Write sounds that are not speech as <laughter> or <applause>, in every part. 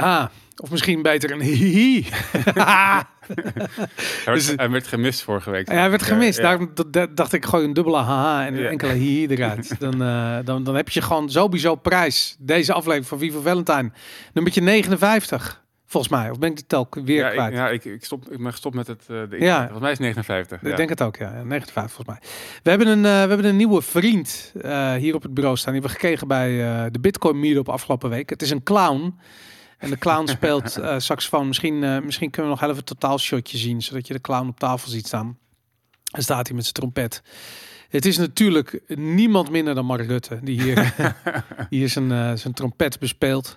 Ah, of misschien beter een hihi. Hij werd, hij werd gemist vorige week. Hij werd gemist. ja. Daarom dacht ik gooi een dubbele haha en een Ja. enkele hihi eruit. <laughs> Dan, eh, dan, dan heb je gewoon sowieso prijs. Deze aflevering van Viva Valentine. Nummertje 59, volgens mij. Of ben ik de telk weer Ja, ik, kwijt? ja ik, ik, stop, ik ben gestopt met het. eh de Ja. Volgens mij is het 59. Ik ja. denk het ook, ja. 59 volgens mij. We hebben een, eh, we hebben een nieuwe vriend hier op het bureau staan. Die hebben we gekregen bij de Bitcoin Meetup afgelopen week. Het is een clown. En de clown speelt eh, saxofoon. Misschien, eh, misschien kunnen we nog even een totaalshotje zien, zodat je de clown op tafel ziet staan. En staat hij met zijn trompet. Het is natuurlijk niemand minder dan Mark Rutte, die hier, <laughs> hier zijn, eh, zijn trompet bespeelt.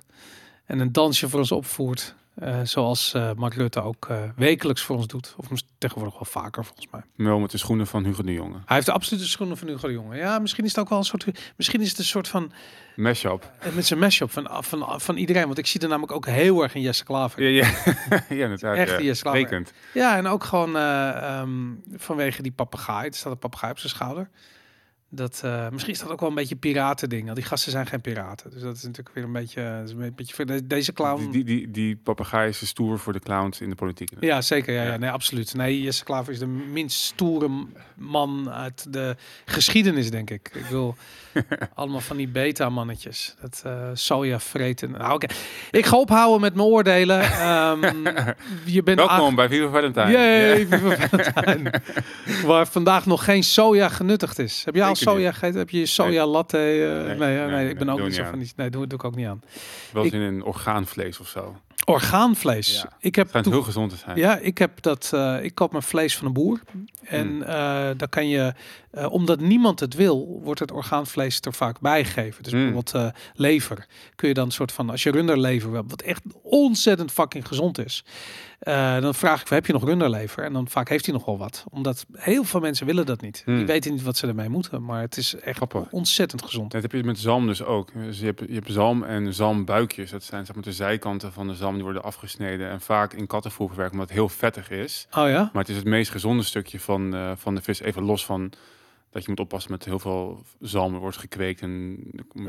En een dansje voor ons opvoert. zoals Mark Rutte ook wekelijks voor ons doet. Of tegenwoordig wel vaker volgens mij. Mel met de schoenen van Hugo de Jonge. Hij heeft de absolute schoenen van Hugo de Jonge. Ja, misschien is het ook wel een soort... Misschien is het een soort van... Mashup. eh, Met zijn mashup van, van, van iedereen. Want ik zie er namelijk ook heel erg in Jesse Klaver. Ja, ja. <laughs> ja. Echt ja. klaar. Rekend. Ja, en ook gewoon eh, ehm, vanwege die papegaai. Er staat een papegaai op zijn schouder. Dat, eh, misschien is dat ook wel een beetje piratending. Want die gasten zijn geen piraten. Dus dat is natuurlijk weer een beetje... is een beetje deze clown... Die, die, die, die papegaai is stoer voor de clowns in de politiek. Ja, zeker. Ja, ja. Ja. Nee, absoluut. Nee, Jesse Klaver is de minst stoere man uit de geschiedenis, denk ik. Ik wil <laughs> allemaal van die beta-mannetjes. Dat eh soja vreten. Nou, oké. Ik ga ophouden met mijn oordelen. Ehm, <laughs> je bent Welkom bij Viva. Yay, Ja. Viva. <laughs> Waar vandaag nog geen soja genuttigd is. Heb jij al soja gegeten? Heb je soja latte? eh, nee, nee, nee, nee, ik ben ook niet zo van die. Nee, doe, doe ik ook niet aan. Wel eens in een orgaanvlees of zo. Orgaanvlees. Ja. Ik heb Het heel gezond te zijn. Ja, ik heb dat. eh, ik koop mijn vlees van een boer. En Hmm. eh daar kan je, eh, omdat niemand het wil, wordt het orgaanvlees er vaak bijgegeven. Dus Hmm. bijvoorbeeld eh, lever. Kun je dan een soort van, als je runderlever wil, wat echt ontzettend fucking gezond is. eh, dan vraag ik, heb je nog runderlever? En dan vaak heeft hij nog wel wat. Omdat heel veel mensen willen dat niet. Die Hmm. weten niet wat ze ermee moeten. Maar het is echt Grappig. ontzettend gezond. Dat heb je met zalm dus ook. Dus je hebt, je hebt zalm en zalmbuikjes. Dat zijn zeg maar de zijkanten van de zalm die worden afgesneden. En vaak in kattenvoer verwerkt omdat het heel vettig is. Oh ja? Maar het is het meest gezonde stukje van, eh, van de vis. Even los van dat je moet oppassen met heel veel zalm. Wordt gekweekt en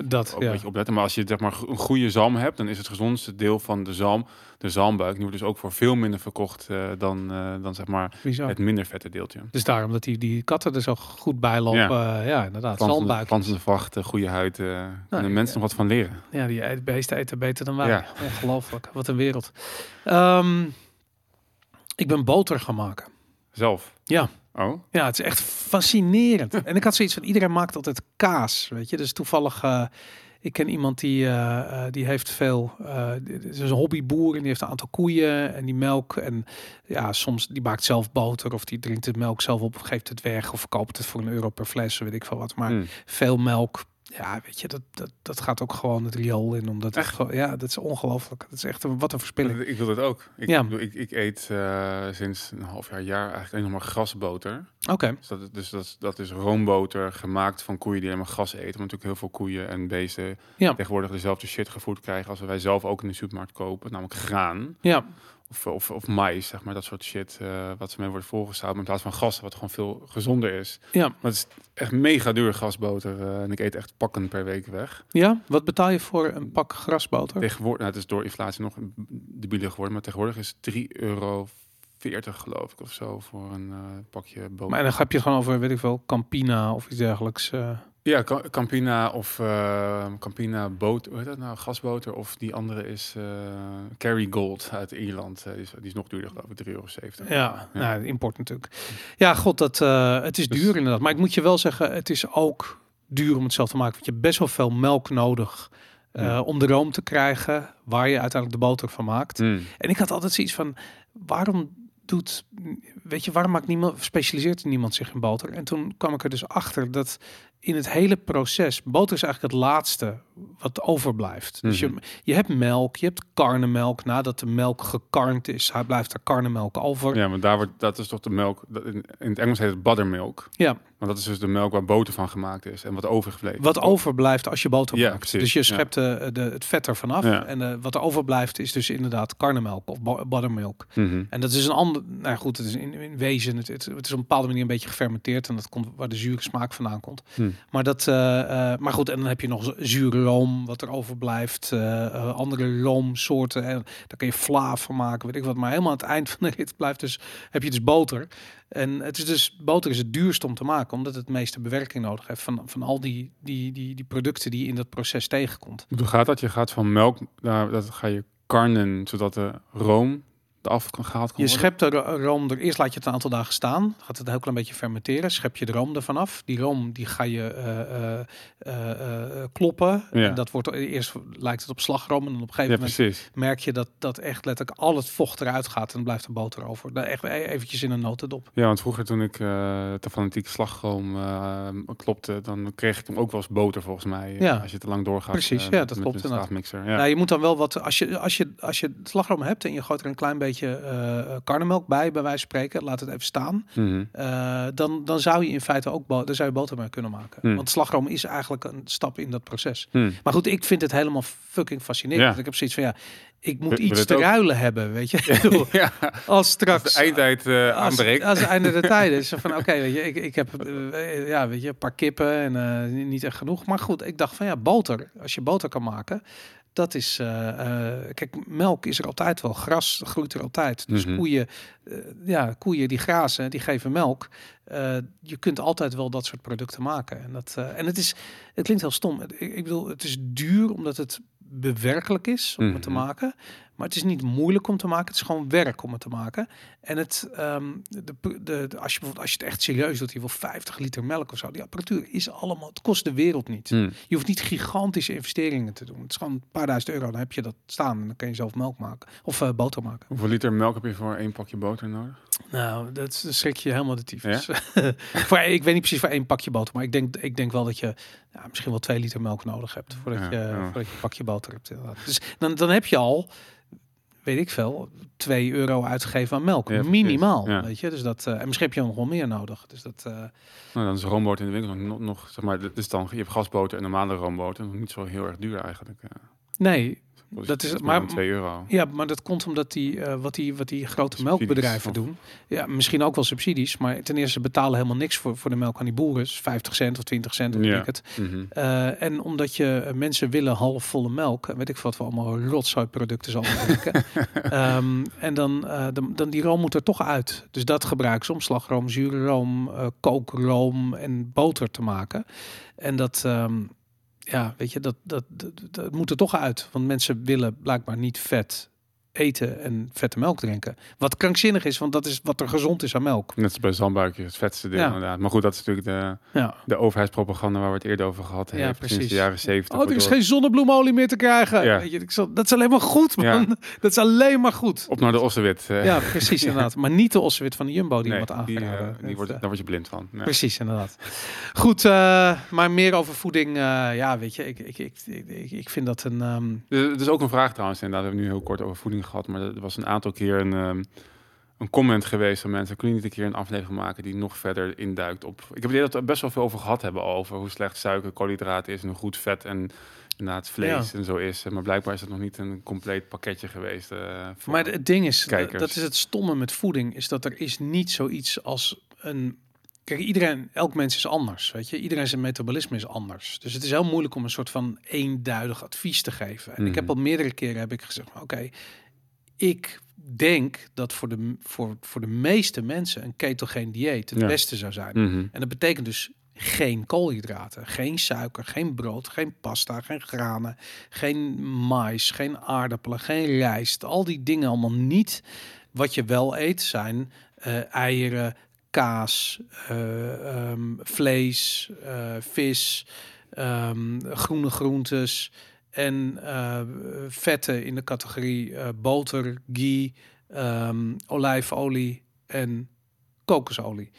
Dat, ook ja. een beetje opletten. Maar als je zeg maar een goede zalm hebt, dan is het gezondste deel van de zalm de zalmbuik. Die wordt dus ook voor veel minder verkocht eh, dan, eh, dan zeg maar Bizar. het minder vette deeltje. Dus daarom dat die, die katten er zo goed bij lopen. Ja, ja inderdaad. Zalmbuik. glansende vacht, eh, goede huid. Nou, kunnen mensen nog wat van leren. Ja, die eet- beesten eten beter dan wij. Ongelooflijk. Wat een wereld. Ehm, ik ben boter gaan maken. Zelf. Ja. Oh, Ja, het is echt fascinerend. <laughs> en ik had zoiets van, iedereen maakt altijd kaas, weet je. Dus toevallig, eh, ik ken iemand die, eh, eh, die heeft veel, dit is een hobbyboer en die heeft een aantal koeien en die melk. En ja, soms, die maakt zelf boter of die drinkt de melk zelf op geeft het weg of verkoopt het voor een euro per fles, weet ik veel wat. Maar hm. veel melk. Ja, weet je, dat, dat, dat gaat ook gewoon het riool in. Omdat het Echt? gewoon, ja, dat is ongelooflijk. Dat is echt een, wat een verspilling. Ik wil dat ook. Ik, Ja. ik, ik eet eh, sinds een half jaar, jaar eigenlijk alleen nog maar grasboter. Oké, Dus dat, is- dus dat, is- dat is roomboter gemaakt van koeien die helemaal gras eten. Want natuurlijk heel veel koeien en beesten Ja. tegenwoordig dezelfde shit gevoerd krijgen als wij zelf ook in de supermarkt kopen. Namelijk graan ja. Of, of, of mais, zeg maar. Dat soort shit eh, wat ze mee wordt voorgesteld. In plaats van gas, wat gewoon veel gezonder is. Ja. Maar het is echt mega duur gasboter. eh, en ik eet echt pakken per week weg. ja, wat betaal je voor een pak grasboter? Tegenwoordig, nou, het is door inflatie nog debieler geworden. Maar tegenwoordig is 3,40 euro geloof ik of zo voor een eh, pakje boter. Maar en dan heb je het gewoon over, weet ik veel, Campina of iets dergelijks. eh. Ja, Ca- Campina of eh, Campina boot, hoe heet dat nou? Gasboter of die andere is eh Kerry Gold uit Ierland. Eh, die, is, die is nog duurder geloof ik, 3,70 euro. ja, Nou, import natuurlijk. Ja, god, dat, het is Dus- duur inderdaad. Maar ik moet je wel zeggen, het is ook duur om het zelf te maken. Want je hebt best wel veel melk nodig Ja. om de room te krijgen waar je uiteindelijk de boter van maakt. Mm. En ik had altijd zoiets van, waarom doet, weet je, waarom maakt niemand, specialiseert niemand zich in boter? En toen kwam ik er dus achter dat in het hele proces, boter is eigenlijk het laatste wat overblijft. Dus je, Mhm. je hebt melk, je hebt karnemelk. Nadat de melk gekarnd is, hij blijft er karnemelk over. Ja, maar daar wordt, dat is toch de melk, in het Engels heet het buttermilk. Ja. Maar dat is dus de melk waar boter van gemaakt is en wat overgebleven. Wat overblijft als je boter Ja, maakt. precies, Dus je ja. schept de, de, het vet ervan af. Ja. En eh, wat er overblijft is dus inderdaad karnemelk of buttermilk. Mhm. En dat is een ander, nou goed, het is in, in wezen, het, het, het is op een bepaalde manier een beetje gefermenteerd en dat komt waar de zure smaak vandaan komt. Hm. Maar dat, eh, eh, maar goed, en dan heb je nog zure room wat er overblijft, eh, eh, andere roomsoorten en daar kun je vla van maken, weet ik wat. Maar helemaal aan het eind van de rit blijft dus, heb je dus boter. En het is dus, boter is het duurst om te maken, omdat het meeste bewerking nodig heeft van, van al die, die, die, die producten die in dat proces tegenkomt. Hoe gaat dat? Je gaat van melk, naar, dat ga je karnen, zodat de room eraf kan gehaald kan Je worden? schept de ro- room er, eerst laat je het een aantal dagen staan, gaat het een heel klein beetje fermenteren, schep je de room ervan af. Die room die ga je eh, eh, eh, kloppen. Ja. En dat wordt eerst lijkt het op slagroom en dan op een gegeven Ja, moment precies. merk je dat, dat echt letterlijk al het vocht eruit gaat en dan blijft er boter over. Daar echt e- eventjes in een notendop. Ja, want vroeger toen ik eh te fanatiek slagroom klopte, dan kreeg ik hem ook wel eens boter volgens mij. Ja. Als je te lang doorgaat. Precies, ja, met- dat met klopt een inderdaad. staafmixer. Ja. Nou, je moet dan wel wat, als je, als je, als je slagroom hebt en je gooit er een klein beetje eh karnemelk bij, bij wijze van spreken, laat het even staan. Mhm. Eh, dan, dan zou je in feite ook bo- daar zou je boter mee kunnen maken. Hmm. Want slagroom is eigenlijk een stap in dat proces. Hm. Maar goed, ik vind het helemaal fucking fascinerend. Ja. Ik heb zoiets van ja, ik moet iets te ook? ruilen hebben, weet je. <laughs> Ja, Als als straks de eindtijd eh als, aanbreekt. als het einde der <laughs> tijden is. Van oké, weet je, ik, ik heb eh, ja, weet je, een paar kippen en eh, niet echt genoeg. Maar goed, ik dacht van ja, boter. Als je boter kan maken, dat is. eh, eh, kijk, melk is er altijd wel. Gras groeit er altijd. Dus Mhm. koeien, eh, ja, koeien die grazen, die geven melk. Je kunt altijd wel dat soort producten maken. En, dat, en het is, het klinkt heel stom. Ik, ik bedoel, het is duur omdat het bewerkelijk is om het te Mhm. maken. Maar het is niet moeilijk om te maken. Het is gewoon werk om het te maken. En het, ehm, de, de, de- als, je bijvoorbeeld, als je het echt serieus doet, je wil 50 liter melk of zo. Die apparatuur is allemaal, het kost de wereld niet. Hm. Je hoeft niet gigantische investeringen te doen. Het is gewoon een paar duizend euro. Dan heb je dat staan en dan kan je zelf melk maken. Of eh, boter maken. Hoeveel liter melk heb je voor één pakje boter nodig? Nou, dat is- dan schrik je helemaal de tyfus. <laughs> voor, ik weet niet precies voor één pakje boter. Maar ik denk, ik denk wel dat je ja, misschien wel twee liter melk nodig hebt. Voordat, Ja, je, ja. voordat je een pakje boter hebt. inderdaad. Dus dan, dan heb je al, weet ik veel, 2 euro uitgegeven aan melk. Ja. Minimaal. Ja. Weet je? Dus dat, eh, en misschien heb je nog wel meer nodig. Dus dat, eh, Nou, dan is roomboter in de winkel nog, nog zeg maar, is dan, je hebt gasboter en normale roomboter. Nog niet zo heel erg duur eigenlijk. eh. nee, Dat is het maar- 2 euro. Ja, maar dat komt omdat die, eh, wat, die, wat die grote Subsidies, melkbedrijven of- doen. Ja, misschien ook wel subsidies. Maar ten eerste betalen helemaal niks voor, voor de melk aan die boeren. Dus 50 cent of 20 cent, Ja. ik het. Mhm. Eh, en omdat je eh, mensen willen halfvolle melk. Weet ik wat voor allemaal rotzooiproducten zal maken. <laughs> Ehm, en dan, dan, dan die room moet er toch uit. Dus dat gebruiken ze om slagroom, zure room, kookroom en boter te maken. En dat, ehm, ja, weet je, dat, dat, dat, moet er toch uit. Want mensen willen blijkbaar niet vet eten en vette melk drinken. Wat krankzinnig is, want dat is wat er gezond is aan melk. Net als bij zandbuikje, het vetste ding Ja. inderdaad. Maar goed, dat is natuurlijk de, Ja. de overheidspropaganda waar we het eerder over gehad Ja, hebben. Sinds precies. de jaren 70. Oh, er is geen zonnebloemolie meer te krijgen. Ja. Weet je, ik zal, dat is alleen maar goed, man. Ja. Dat is alleen maar goed. Op naar de Ossewit. eh. Ja, precies <laughs> inderdaad. Maar niet de ossewit van de Jumbo die nee, die, eh, aangeraden. die Het, wordt, eh, daar word je blind van. Nee. Precies, inderdaad. Goed, maar meer over voeding. ja, weet je, ik, ik, ik, ik, ik vind dat een... ehm, Er er is ook een vraag trouwens, inderdaad. We hebben nu heel kort over voeding gehad, maar er was een aantal keer een, ehm, een comment geweest van mensen. Kun je niet een keer een aflevering maken die nog verder induikt op... Ik heb het idee dat we er best wel veel over gehad hebben over hoe slecht suiker, koolhydraten is en hoe goed vet en inderdaad vlees en zo is. Maar blijkbaar is het nog niet een compleet pakketje geweest. eh, voor- Maar het ding is, kijkers. dat is het stomme met voeding, is dat er is niet zoiets als een... Kijk, iedereen, elk mens is anders, weet je. Iedereen zijn metabolisme is anders. Dus het is heel moeilijk om een soort van eenduidig advies te geven. En ik heb Mhm. al meerdere keren heb ik gezegd, oké, ik denk dat voor de, voor, voor de meeste mensen een ketogeen dieet het Ja. beste zou zijn. Mhm. En dat betekent dus geen koolhydraten, geen suiker, geen brood, geen pasta, geen granen, geen mais, geen aardappelen, geen rijst. Al die dingen allemaal niet. Wat je wel eet zijn eh, eieren, kaas, eh, ehm, vlees, eh, vis, ehm, groene groentes en eh, vetten in de categorie eh, boter, ghee, ehm, olijfolie en kokosolie.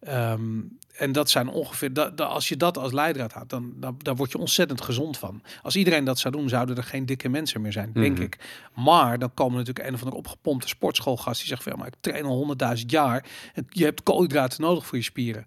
Ehm, en dat zijn ongeveer, dat, dat- als je dat als leidraad had, dan, dan daar word je ontzettend gezond van. Als iedereen dat zou doen, zouden er geen dikke mensen meer zijn, denk Mhm. ik. Maar dan komen natuurlijk een of andere opgepompte sportschoolgast die zegt van, ja, maar ik train al honderdduizend jaar. En je hebt koolhydraten nodig voor je spieren.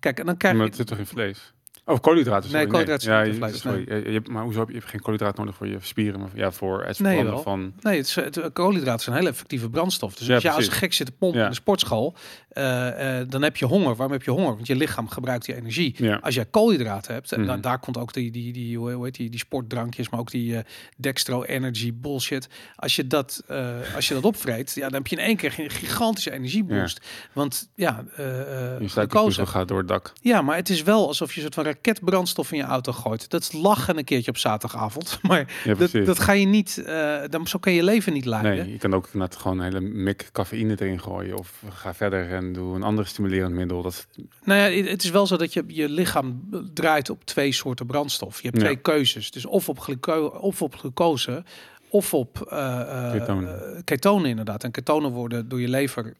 Kijk, en dan krijg Maar je... het zit toch in vlees? Oh, koolhydraten. Nee, sorry. koolhydraten Ja, je- vlees, sorry. Je- je hebt- maar hoezo heb je, je hebt geen koolhydraten nodig voor je spieren? Maar ja, voor het Nee, verbranden wel. van... Nee, het, is, het, koolhydraten zijn een hele effectieve brandstof. Dus Ja, als je als precies. gek zit te pompen Ja. in de sportschool, eh, eh, dan heb je honger. Waarom heb je honger? Want je lichaam gebruikt die energie. Ja. Als jij koolhydraten hebt, en Mhm. da- daar komt ook die, die, die, hoe heet die, die sportdrankjes, maar ook die eh, dextro energy bullshit. Als je dat, eh, als je dat opvreet, ja, dan heb je in één keer een gigantische energieboost. Want ja, eh eh, Je suikerpiezel gaat door het dak. ja, maar het is wel alsof je een soort van raketbrandstof in je auto gooit. Dat is lachen een keertje op zaterdagavond. <laughs> Maar Ja, dat, dat ga je niet, dan, zo kan je leven niet leiden. Nee, je kan ook net gewoon een hele mik cafeïne erin gooien. Of ga verder en doe een ander stimulerend middel. Dat Nou ja, het is wel zo dat je, je lichaam draait op twee soorten brandstof. Je hebt Ja. twee keuzes. Dus of op, gluco of op glucose of op eh, eh, Ketonen. eh, ketonen inderdaad. En ketonen worden door je lever,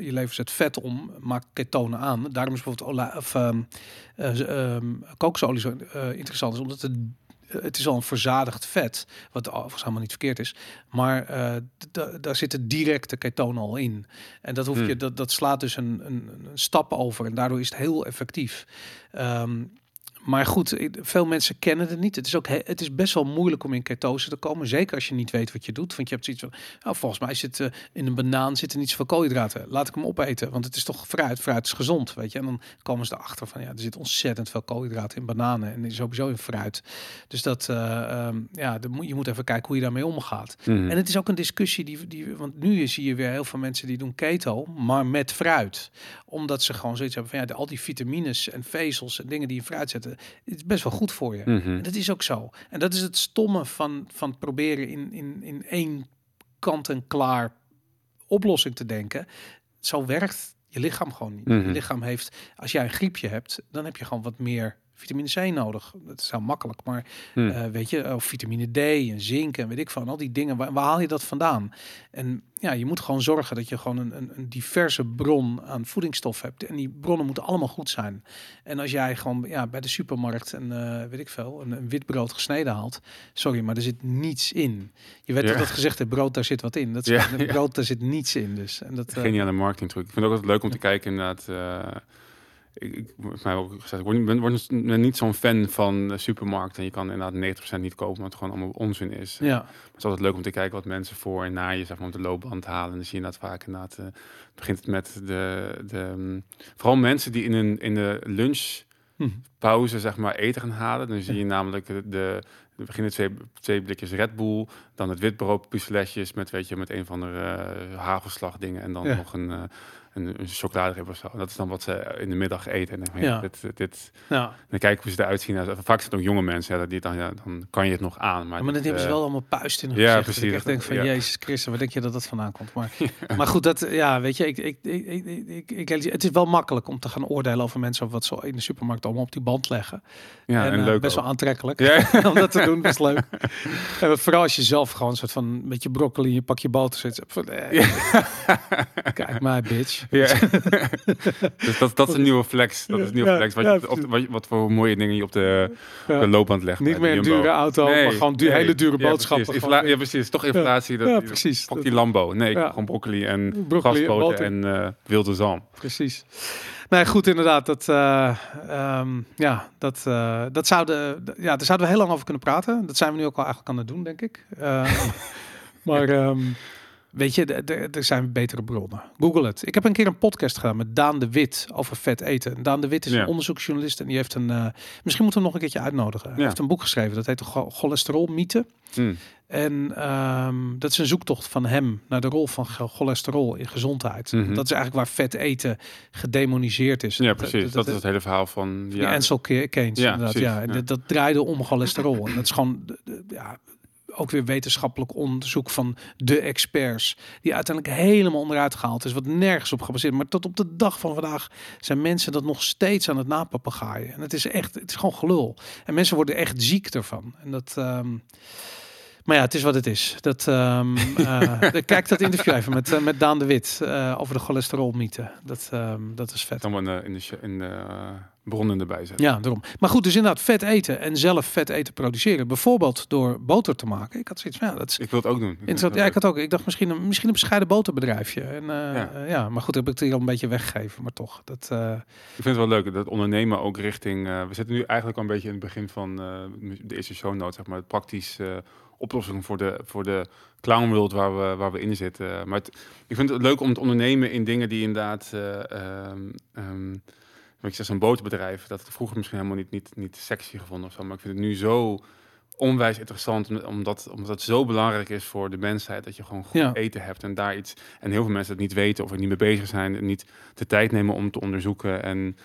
je lever zet vet om, maakt ketonen aan. Daarom is bijvoorbeeld ola of, ehm, eh, ehm, kokosolie zo interessant, is omdat het het is al een verzadigd vet, wat overigens helemaal niet verkeerd is. Maar d- daar zitten directe ketonen al in. En dat, hoef je, Hmm. dat, dat slaat dus een, een, een stap over. En daardoor is het heel effectief. Ehm, maar goed, veel mensen kennen het niet. Het is ook he- het is best wel moeilijk om in ketose te komen. Zeker als je niet weet wat je doet. Want je hebt zoiets van, oh, volgens mij zit eh, in een banaan zitten niet zoveel koolhydraten. Laat ik hem opeten, want het is toch fruit. Fruit is gezond, weet je. En dan komen ze erachter van, ja, er zit ontzettend veel koolhydraten in bananen en sowieso in fruit. Dus dat, eh, ehm, ja, de, je moet even kijken hoe je daarmee omgaat. Mhm. En het is ook een discussie die, die, want nu zie je weer heel veel mensen die doen keto, maar met fruit, omdat ze gewoon zoiets hebben van ja, de, al die vitamines en vezels en dingen die in fruit zetten, het is best wel goed voor je. Mhm. En dat is ook zo. En dat is het stomme van, van proberen in, in, in één kant-en-klaar oplossing te denken. Zo werkt je lichaam gewoon niet. Mhm. Je lichaam heeft, als jij een griepje hebt, dan heb je gewoon wat meer vitamine C nodig. Dat is heel makkelijk, maar Mhm. eh, weet je, of vitamine D en zink en weet ik van al die dingen. Waar, waar haal je dat vandaan? En ja, je moet gewoon zorgen dat je gewoon een, een, een diverse bron aan voedingsstof hebt. En die bronnen moeten allemaal goed zijn. En als jij gewoon ja, bij de supermarkt een, eh, weet ik veel, een, een wit brood gesneden haalt. Sorry, maar er zit niets in. Je werd Ja. altijd gezegd, het brood, daar zit wat in. Dat is Ja, brood, daar zit niets in. Dus. En dat, eh, Geniale marketingtruc. Ik vind het ook altijd leuk om te kijken inderdaad. eh, ik, ik, mij ook gezegd, ik word, niet- ben, word ben niet zo'n fan van supermarkt. En je kan inderdaad 90% niet kopen, omdat het gewoon allemaal onzin is. ja. Het is altijd leuk om te kijken wat mensen voor en na je zeg maar, op de loopband halen. En dan zie je inderdaad vaak inderdaad, eh, begint het met de, de mm, vooral mensen die in, een, in de lunchpauze Hm. zeg maar eten gaan halen. Dan zie je namelijk de, de er beginnen twee, twee blikjes Red Bull, dan het witbrood met weet je met een van de uh, hagelslag dingen en dan Ja. nog een, uh, een, een chocoladereep of zo. Dat is dan wat ze in de middag eten. En denk Ja. dit, dit, Ja. dan kijken hoe ze eruit zien. Vaak zijn het ook jonge mensen, ja, die dan, ja, dan kan je het nog aan. Maar, Maar, dan hebben ze eh, wel allemaal puist in hun ja, gezicht. precies. Dat ik echt denk van. Jezus Christus, waar denk je dat dat vandaan komt? Maar, <laughs> maar goed, dat, ja, weet je, ik, ik, ik, ik, ik, het is wel makkelijk om te gaan oordelen over mensen wat ze in de supermarkt allemaal op die band leggen. ja, en, en, eh, leuk best ook. wel aantrekkelijk Ja. <laughs> om dat te doen, best leuk. <laughs> En vooral als je zelf gewoon een soort van met je broccoli in je pakje boter zit. Van, eh, Kijk maar, bitch. Ja. <laughs> dus dat, dat is een nieuwe flex. Dat is een nieuwe flex. Wat, ja, je op, wat, wat voor mooie dingen je op de, loopband legt. Niet meer een dure auto, maar gewoon du- hele dure boodschappen. Precies. Infla- ja, precies. Toch inflatie. Dat, Ja, precies. Pak die Lambo. Nee, gewoon broccoli en Broccoli en eh, wilde zalm. Precies. Nee, goed, inderdaad. Dat, eh, ehm, ja, dat, eh, dat zouden, ja, daar zouden we heel lang over kunnen praten. Dat zijn we nu ook al eigenlijk aan het doen, denk ik. Eh, <laughs> maar ehm, weet je, er zijn betere bronnen. Google het. Ik heb een keer een podcast gedaan met Daan de Wit over vet eten. En Daan de Wit is Ja. een onderzoeksjournalist en die heeft een... eh, misschien moeten we hem nog een keertje uitnodigen. Hij heeft een boek geschreven, dat heet cholesterolmythe. Hm. En ehm, dat is een zoektocht van hem naar de rol van cho- cholesterol in gezondheid. Mhm. Dat is eigenlijk waar vet eten gedemoniseerd is. Ja, precies. Dat, is het hele verhaal van... die Ja, Ansel Ke- Keynes. Ja, inderdaad, precies, ja. En ja. Dat, dat draaide om cholesterol. en dat is gewoon ja, ook weer wetenschappelijk onderzoek van de experts. Die uiteindelijk helemaal onderuit gehaald is. Wat nergens op gebaseerd. Maar tot op de dag van vandaag zijn mensen dat nog steeds aan het napapagaaien. En het is echt, het is gewoon gelul. En mensen worden echt ziek ervan. En dat... ehm, Maar ja, het is wat het is. Dat, <laughs> eh, kijk dat interview even met, eh, met Daan de Wit eh, over de cholesterolmythe. Dat, ehm, dat is vet. Dan in de, in de, in de bronnen erbij zetten. Ja, daarom. Maar goed, dus inderdaad vet eten en zelf vet eten produceren. Bijvoorbeeld door boter te maken. Ik had zoiets van, ja, dat is Ik wil het ook doen. Ik Ja, ik had ook. Ik dacht misschien een, misschien een bescheiden boterbedrijfje. En, Ja. ja. maar goed, heb ik het hier al een beetje weggegeven. Maar toch, dat... Ik vind het wel leuk dat ondernemen ook richting. we zitten nu eigenlijk al een beetje in het begin van de eerste show notes, zeg maar, het praktisch oplossing voor de, voor de waar we, waar we in zitten. Maar het, ik vind het leuk om te ondernemen in dingen die inderdaad. eh wat ik zeg, zo'n boterbedrijf, dat het vroeger misschien helemaal niet, niet, niet sexy gevonden of zo. Maar ik vind het nu zo onwijs interessant, om- omdat, omdat het zo belangrijk is voor de mensheid dat je gewoon goed Ja. eten hebt en daar iets. En heel veel mensen het niet weten of er niet mee bezig zijn en niet de tijd nemen om te onderzoeken. En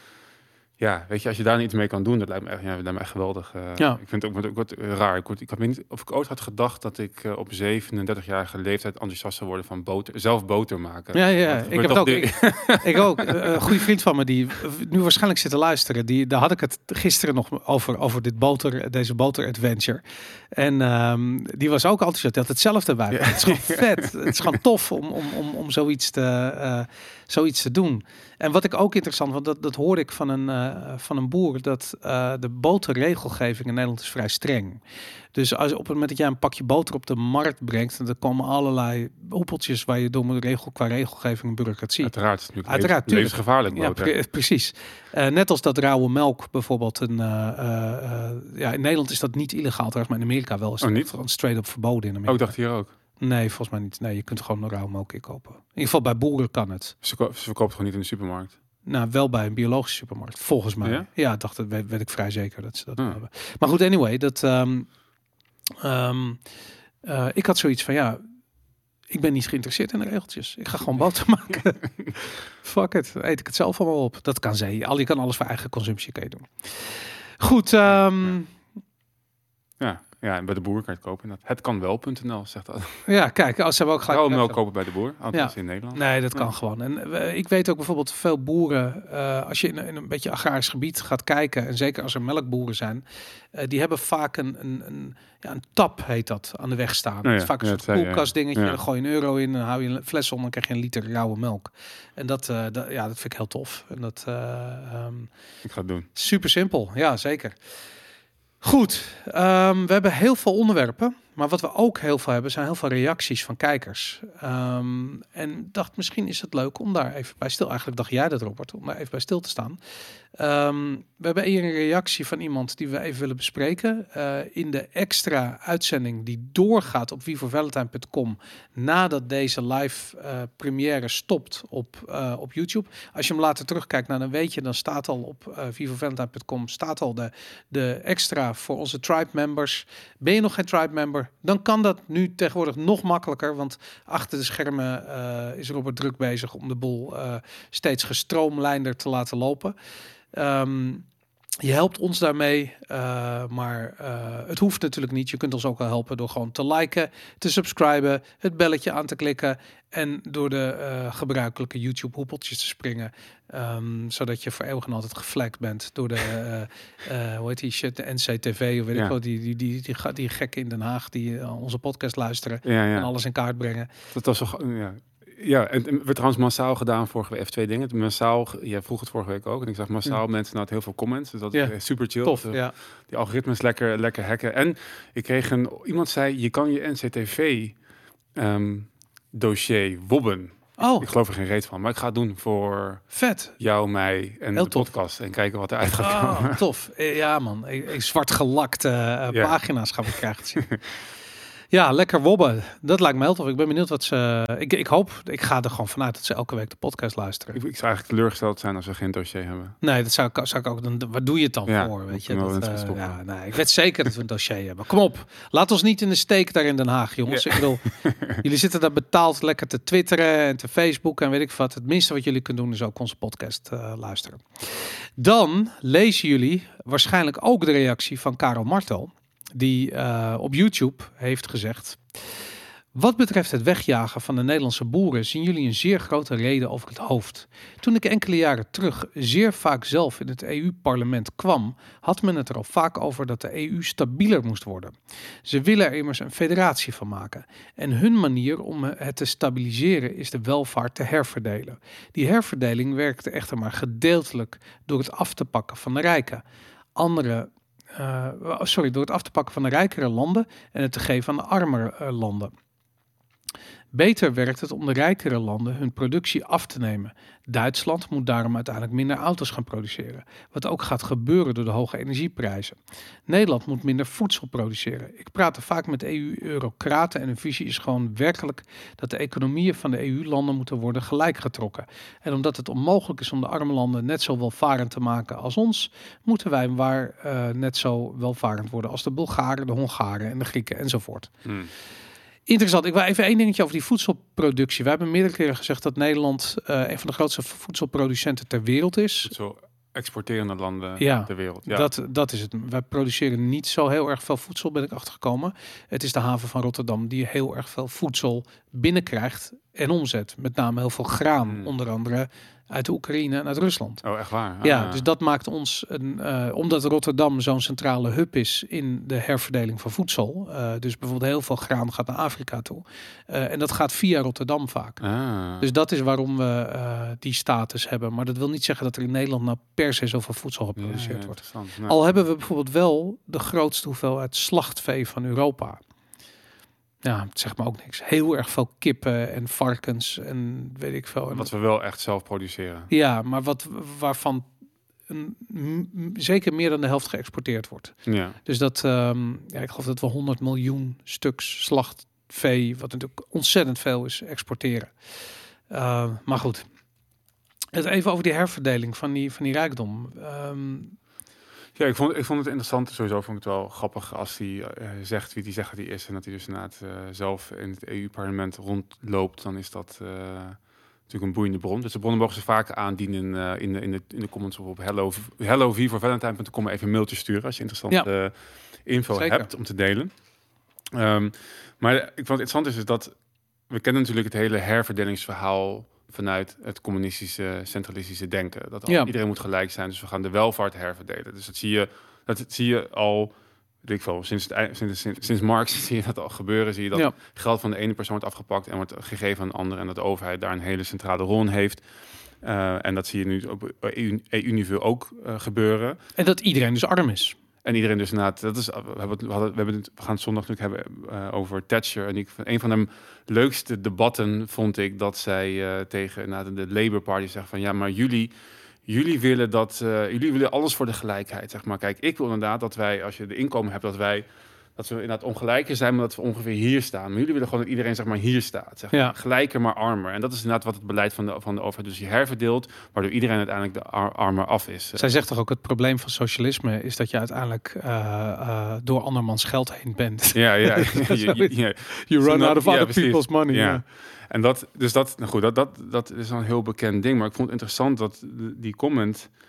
ja, weet je, als je daar iets mee kan doen, dat lijkt me echt, ja, dat lijkt me echt geweldig. eh. Ja. Ik vind het ook, ook wat raar. Ik, word, ik had niet of ik ooit had gedacht dat ik eh, op 37-jarige leeftijd enthousiast zou worden van boter, zelf boter maken. Ja, ja, Dat ik heb het ook. Ik, ik ook. Eh, Een goede vriend van me die eh, nu waarschijnlijk zit te luisteren. Die, daar had ik het gisteren nog over, over dit boter, deze boter adventure. En ehm, die was ook enthousiast. Had hetzelfde bij. Ja. Het is gewoon <laughs> vet. Het is gewoon tof om, om, om, om zoiets, te, eh, zoiets te doen. En wat ik ook interessant vond, dat, dat hoorde ik van een, eh, van een boer, dat eh, de boterregelgeving in Nederland is vrij streng. Dus als op het moment dat jij een pakje boter op de markt brengt, dan komen allerlei hoepeltjes waar je door moet regel, qua regelgeving en bureaucratie. Uiteraard, natuurlijk Uiteraard, levens- levensgevaarlijk Ja, boter. pre- precies. Eh, net als dat rauwe melk bijvoorbeeld. Een, ja, in Nederland is dat niet illegaal trouwens, maar in Amerika wel. Is Oh, niet? gewoon straight up verboden in Oh, Amerika. ik dacht hier ook. Nee, volgens mij niet. Nee, je kunt gewoon een rauwe melk inkopen. In ieder geval bij boeren kan het. Ze, ko- ze verkoopt het gewoon niet in de supermarkt. Nou, wel bij een biologische supermarkt, volgens mij. Ja? Ja, dacht, dat weet, weet ik vrij zeker dat ze dat Ah. hebben. Maar goed, anyway, dat, ehm, ehm, eh, ik had zoiets van, ja, ik ben niet geïnteresseerd in de regeltjes. Ik ga gewoon boter maken. <laughs> Fuck it, eet ik het zelf allemaal op. Dat kan ze. Al je kan alles voor eigen consumptie kan je doen. Goed, ehm, Ja, ja, en bij de boer kan je het kopen. Het kan wel.nl zegt dat. ja, kijk, als ze hebben ook gelijk. Rauwe melk kopen bij de boer, althans Ja. in Nederland. Nee, dat kan Ja. gewoon. En eh, ik weet ook bijvoorbeeld veel boeren, eh, als je in, een- in een beetje agrarisch gebied gaat kijken, en zeker als er melkboeren zijn, eh, die hebben vaak een, een, een, ja, een tap, heet dat, aan de weg staan. is vaak een soort koelkastdingetje, dan gooi je een euro in, dan hou je een fles om, dan krijg je een liter rauwe melk. En dat, dat, ja, dat vind ik heel tof. En dat eh, ehm, Ik ga het doen. super simpel, ja zeker. Goed, ehm, we hebben heel veel onderwerpen. Maar wat we ook heel veel hebben, zijn heel veel reacties van kijkers. Ehm, en dacht, misschien is het leuk om daar even bij stil. Eigenlijk dacht jij dat, Robert, om daar even bij stil te staan. Ehm, we hebben hier een reactie van iemand die we even willen bespreken. eh, in de extra uitzending die doorgaat op vivovalentine.com nadat deze live eh, première stopt op, eh, op YouTube. Als je hem later terugkijkt, dan weet je, dan staat al op uh, vivovalentine.com staat al de, de extra voor onze tribe members. Ben je nog geen tribe member? Dan kan dat nu tegenwoordig nog makkelijker, want achter de schermen is Robert druk bezig om de boel steeds gestroomlijnder te laten lopen. Ehm, je helpt ons daarmee, uh, maar uh, het hoeft natuurlijk niet. Je kunt ons ook wel helpen door gewoon te liken, te subscriben, het belletje aan te klikken en door de uh, gebruikelijke YouTube hoepeltjes te springen, um, zodat je voor eeuwig en altijd geflagd bent door de, <laughs> hoe heet die shit, de NCTV of weet ja. ik wel, die, die, die, die, die, die gekken in Den Haag die onze podcast luisteren ja, ja. en alles in kaart brengen. Dat was toch, ja. Ja, en het werd trouwens massaal gedaan vorige week. Even twee dingen. Massaal, jij vroeg het vorige week ook. En ik zag massaal ja. mensen had heel veel comments. Dus dat is ja. super chill. Tof, dus, ja. Die algoritmes lekker, lekker hacken. En ik kreeg een... Iemand zei, je kan je NCTV um, dossier wobben. Oh. Ik geloof er geen reet van. Maar ik ga het doen voor... Vet. Jou, mij en Heel de tof. podcast. En kijken wat eruit gaat oh, komen. Tof. Ja man. Zwart gelakte uh, ja. pagina's gaan we krijgen zien. <laughs> Ja, lekker wobben. Dat lijkt me heel tof. Ik ben benieuwd wat ze... Ik, ik hoop, ik ga er gewoon vanuit dat ze elke week de podcast luisteren. Ik, ik zou eigenlijk teleurgesteld zijn als we geen dossier hebben. Nee, dat zou, zou ik ook... Dan, waar doe je het dan ja, voor? Weet je? Dat, Dat, uh, ja, nee, ik weet zeker dat we een dossier <laughs> hebben. Kom op. Laat ons niet in de steek daar in Den Haag, jongens. Ja. Ik bedoel, <laughs> jullie zitten daar betaald lekker te twitteren en te facebooken en weet ik wat. Het minste wat jullie kunnen doen is ook onze podcast uh, luisteren. Dan lezen jullie waarschijnlijk ook de reactie van Karel Martel die uh, op YouTube heeft gezegd: Wat betreft het wegjagen van de Nederlandse boeren zien jullie een zeer grote reden over het hoofd. Toen ik enkele jaren terug zeer vaak zelf in het EU-parlement kwam, had men het er al vaak over dat de EU stabieler moest worden. Ze willen er immers een federatie van maken. En hun manier om het te stabiliseren is de welvaart te herverdelen. Die herverdeling werkte echter maar gedeeltelijk door het af te pakken van de rijken. Andere sorry, door het af te pakken van de rijkere landen en het te geven aan de armere uh, landen. Beter werkt het om de rijkere landen hun productie af te nemen. Duitsland moet daarom uiteindelijk minder auto's gaan produceren, wat ook gaat gebeuren door de hoge energieprijzen. Nederland moet minder voedsel produceren. Ik praat er vaak met EU-eurocraten en hun visie is gewoon werkelijk dat de economieën van de EU-landen moeten worden gelijkgetrokken. En omdat het onmogelijk is om de arme landen net zo welvarend te maken als ons, moeten wij waar uh, net zo welvarend worden als de Bulgaren, de Hongaren en de Grieken enzovoort. Hmm. Interessant. Ik wil even één dingetje over die voedselproductie. We hebben meerdere keren gezegd dat Nederland uh, een van de grootste voedselproducenten ter wereld is. Zo exporterende landen ja, ter wereld. Ja, dat, dat is het. Wij produceren niet zo heel erg veel voedsel, ben ik achtergekomen. Het is de haven van Rotterdam die heel erg veel voedsel binnenkrijgt en omzet. Met name heel veel graan, hmm. onder andere uit de Oekraïne en uit Rusland. Oh, echt waar? Ja, ah. dus dat maakt ons, een, uh, omdat Rotterdam zo'n centrale hub is in de herverdeling van voedsel. Uh, dus bijvoorbeeld heel veel graan gaat naar Afrika toe. Uh, en dat gaat via Rotterdam vaak. Ah. Dus dat is waarom we die status hebben. Maar dat wil niet zeggen dat er in Nederland nou per se zoveel voedsel geproduceerd ja, wordt. Al hebben we bijvoorbeeld wel de grootste hoeveelheid slachtvee van Europa ja, zeg maar ook niks. Heel erg veel kippen en varkens en weet ik veel. En wat we wel echt zelf produceren. Ja, maar wat waarvan een, zeker meer dan de helft geëxporteerd wordt. Ja. Dus dat, um, ja, ik geloof dat we 100 miljoen stuks slachtvee, wat natuurlijk ontzettend veel is, exporteren. Uh, maar goed. Het even over die herverdeling van die, van die rijkdom. Um, ja, ik vond, ik vond het interessant. Sowieso vond ik het wel grappig als hij uh, zegt wie zegt dat hij is. En dat hij dus inderdaad uh, zelf in het EU-parlement rondloopt. Dan is dat uh, natuurlijk een boeiende bron. Dus de bronnen mogen ze vaak aandienen in, de, in, de, in de comments op hello, hello voor valentine.com even een mailtje sturen als je interessante ja. info hebt om te delen. Um, maar ik vond het interessant is, is dat we kennen natuurlijk het hele herverdelingsverhaal vanuit het communistische, centralistische denken. Dat ja. iedereen moet gelijk zijn, dus we gaan de welvaart herverdelen. Dus dat zie je, dat zie je al, weet ik veel, sinds, sinds, sinds, sinds Marx <laughs> zie je dat al gebeuren. Zie je dat geld van de ene persoon wordt afgepakt en wordt gegeven aan een andere. En dat de overheid daar een hele centrale rol in heeft. Uh, en dat zie je nu op EU-niveau ook uh, gebeuren. En dat iedereen dus arm is. En iedereen dus inderdaad, dat is, we, hebben, we, hadden, we, hebben we gaan het zondag natuurlijk hebben uh, over Thatcher. En ik, een van de leukste debatten vond ik dat zij uh, tegen na de Labour Party zegt van ja, maar jullie, jullie willen dat, uh, jullie willen alles voor de gelijkheid. Zeg maar, kijk, ik wil inderdaad dat wij, als je de inkomen hebt, dat wij dat we inderdaad ongelijker zijn, maar dat we ongeveer hier staan. Maar jullie willen gewoon dat iedereen zeg maar hier staat. Zeg maar. ja. Gelijker, maar armer. En dat is inderdaad wat het beleid van de, van de overheid dus je herverdeelt, waardoor iedereen uiteindelijk de armer af is. Zij zegt toch ook het probleem van socialisme is dat je uiteindelijk uh, uh, door andermans geld heen bent. Ja, ja. <laughs> you run out of other people's money. Ja. En dat, dus dat, nou goed, dat, dat, dat is een heel bekend ding. Maar ik vond het interessant dat die comment eh,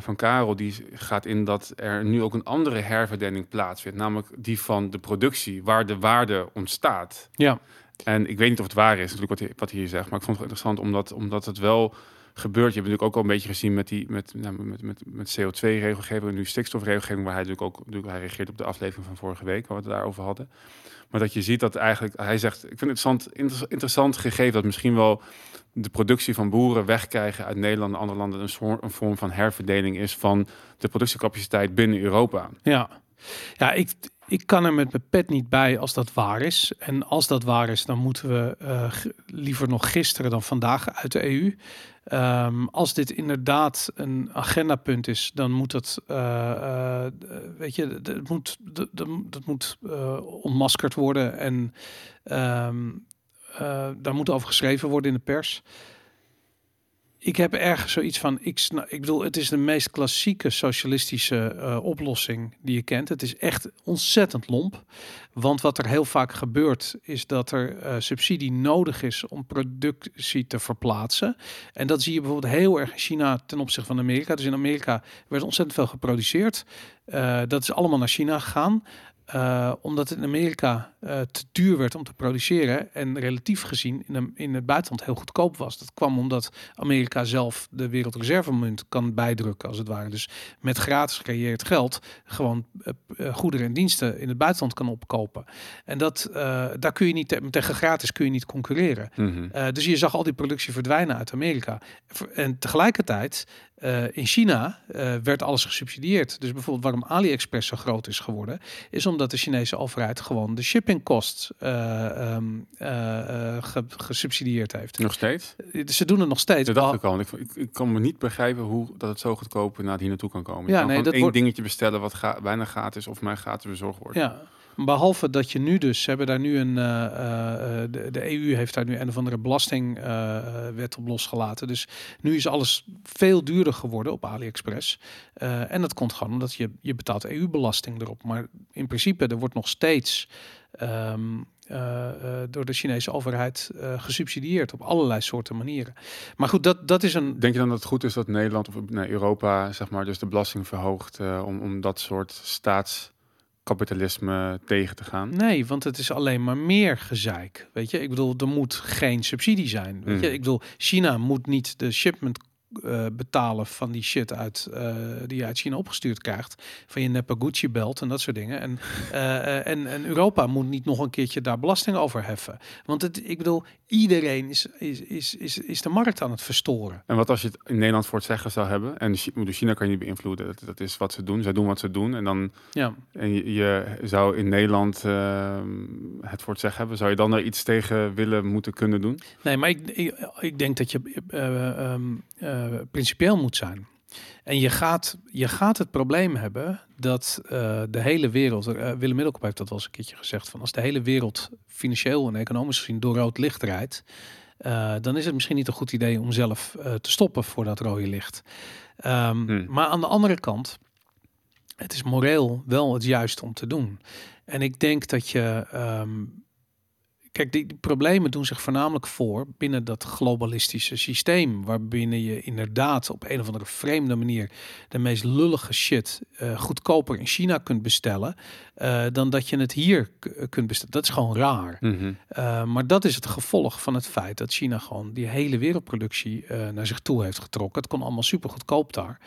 van Karel, die gaat in dat er nu ook een andere herverdeling plaatsvindt. Namelijk die van de productie, waar de waarde ontstaat. Ja. En ik weet niet of het waar is, natuurlijk wat hij, wat hij hier zegt. Maar ik vond het interessant omdat, omdat het wel gebeurt. Je hebt natuurlijk ook al een beetje gezien met, die, met, nou, met, met, met CO2-regelgeving en nu stikstofregelgeving, waar hij natuurlijk ook natuurlijk, hij reageert op de aflevering van vorige week, waar we het daarover hadden. Maar dat je ziet dat eigenlijk, hij zegt, ik vind het interessant, interessant gegeven dat misschien wel de productie van boeren wegkrijgen uit Nederland en andere landen een, een vorm van herverdeling is van de productiecapaciteit binnen Europa. Ja, ja ik, ik kan er met mijn pet niet bij als dat waar is. En als dat waar is, dan moeten we uh, liever nog gisteren dan vandaag uit de EU. Ehm, als dit inderdaad een agendapunt is, dan moet dat, uh, weet je, dat moet, dat, moet ontmaskerd worden. En um, daar moet over geschreven worden in de pers ik heb ergens zoiets van, ik, ik bedoel, het is de meest klassieke socialistische uh, oplossing die je kent. Het is echt ontzettend lomp. Want wat er heel vaak gebeurt, is dat er uh, subsidie nodig is om productie te verplaatsen. En dat zie je bijvoorbeeld heel erg in China ten opzichte van Amerika. Dus in Amerika werd ontzettend veel geproduceerd. Dat is allemaal naar China gegaan. Uh, omdat het in Amerika uh, te duur werd om te produceren en relatief gezien in, een, in het buitenland heel goedkoop was. Dat kwam omdat Amerika zelf de wereldreservemunt kan bijdrukken, als het ware. Dus met gratis gecreëerd geld gewoon uh, goederen en diensten in het buitenland kan opkopen. En dat, daar kun je niet tegen gratis kun je niet concurreren. Mm -hmm. dus je zag al die productie verdwijnen uit Amerika. En tegelijkertijd uh, in China uh, werd alles gesubsidieerd. Dus bijvoorbeeld waarom AliExpress zo groot is geworden, is omdat de Chinese overheid gewoon de shipping cost uh, um, ge gesubsidieerd heeft. Nog steeds? Ze doen het nog steeds. Dat dacht ik al. Ik, ik, kan me niet begrijpen hoe dat het zo goedkoop naar hier naartoe kan komen. Je ja, kan nee, dat één wordt... dingetje bestellen wat ga bijna gratis of mij gratis bezorgd wordt. Ja. Behalve dat je nu dus, ze hebben daar nu een, uh, uh, de, de, EU heeft daar nu een of andere belastingwet op losgelaten. Dus nu is alles veel duurder geworden op AliExpress. en dat komt gewoon omdat je, je betaalt EU-belasting erop. Maar in principe, er wordt nog steeds um, door de Chinese overheid gesubsidieerd op allerlei soorten manieren. Maar goed, dat, dat is een. Denk je dan dat het goed is dat Nederland of Europa, zeg maar, dus de belasting verhoogt om, om dat soort staats kapitalisme tegen te gaan? Nee, want het is alleen maar meer gezeik. Weet je, ik bedoel, er moet geen subsidie zijn. Weet je, Hmm. ik bedoel, China moet niet de shipment uh, betalen van die shit uit uh, die je uit China opgestuurd krijgt. Van je neppe Gucci belt en dat soort dingen. En, uh, <laughs> en en Europa moet niet nog een keertje daar belasting over heffen. Want het ik bedoel iedereen is is, is, is, is de markt aan het verstoren. En wat als je het in Nederland voor het zeggen zou hebben? En de China kan je niet beïnvloeden. Dat, dat is wat ze doen. Zij doen wat ze doen. En dan ja. en je, je zou in Nederland uh, het voor het zeggen hebben. Zou je dan er iets tegen willen moeten kunnen doen? Nee maar ik, ik, ik denk dat je um, uh, principieel moet zijn. En je gaat, je gaat het probleem hebben dat uh, de hele wereld, uh, Willem Middelkoop heeft dat wel eens een keertje gezegd, van als de hele wereld financieel en economisch gezien door rood licht rijdt, uh, dan is het misschien niet een goed idee om zelf te stoppen voor dat rode licht. Um, hmm. Maar aan de andere kant, het is moreel wel het juiste om te doen. En ik denk dat je um, Kijk, die, die, problemen doen zich voornamelijk voor binnen dat globalistische systeem, waarbinnen je inderdaad op een of andere vreemde manier de meest lullige shit uh, goedkoper in China kunt bestellen uh, dan dat je het hier kunt bestellen. Dat is gewoon raar. Mhm. Mm -hmm. uh, maar dat is het gevolg van het feit dat China gewoon die hele wereldproductie naar zich toe heeft getrokken. Het kon allemaal super goedkoop daar.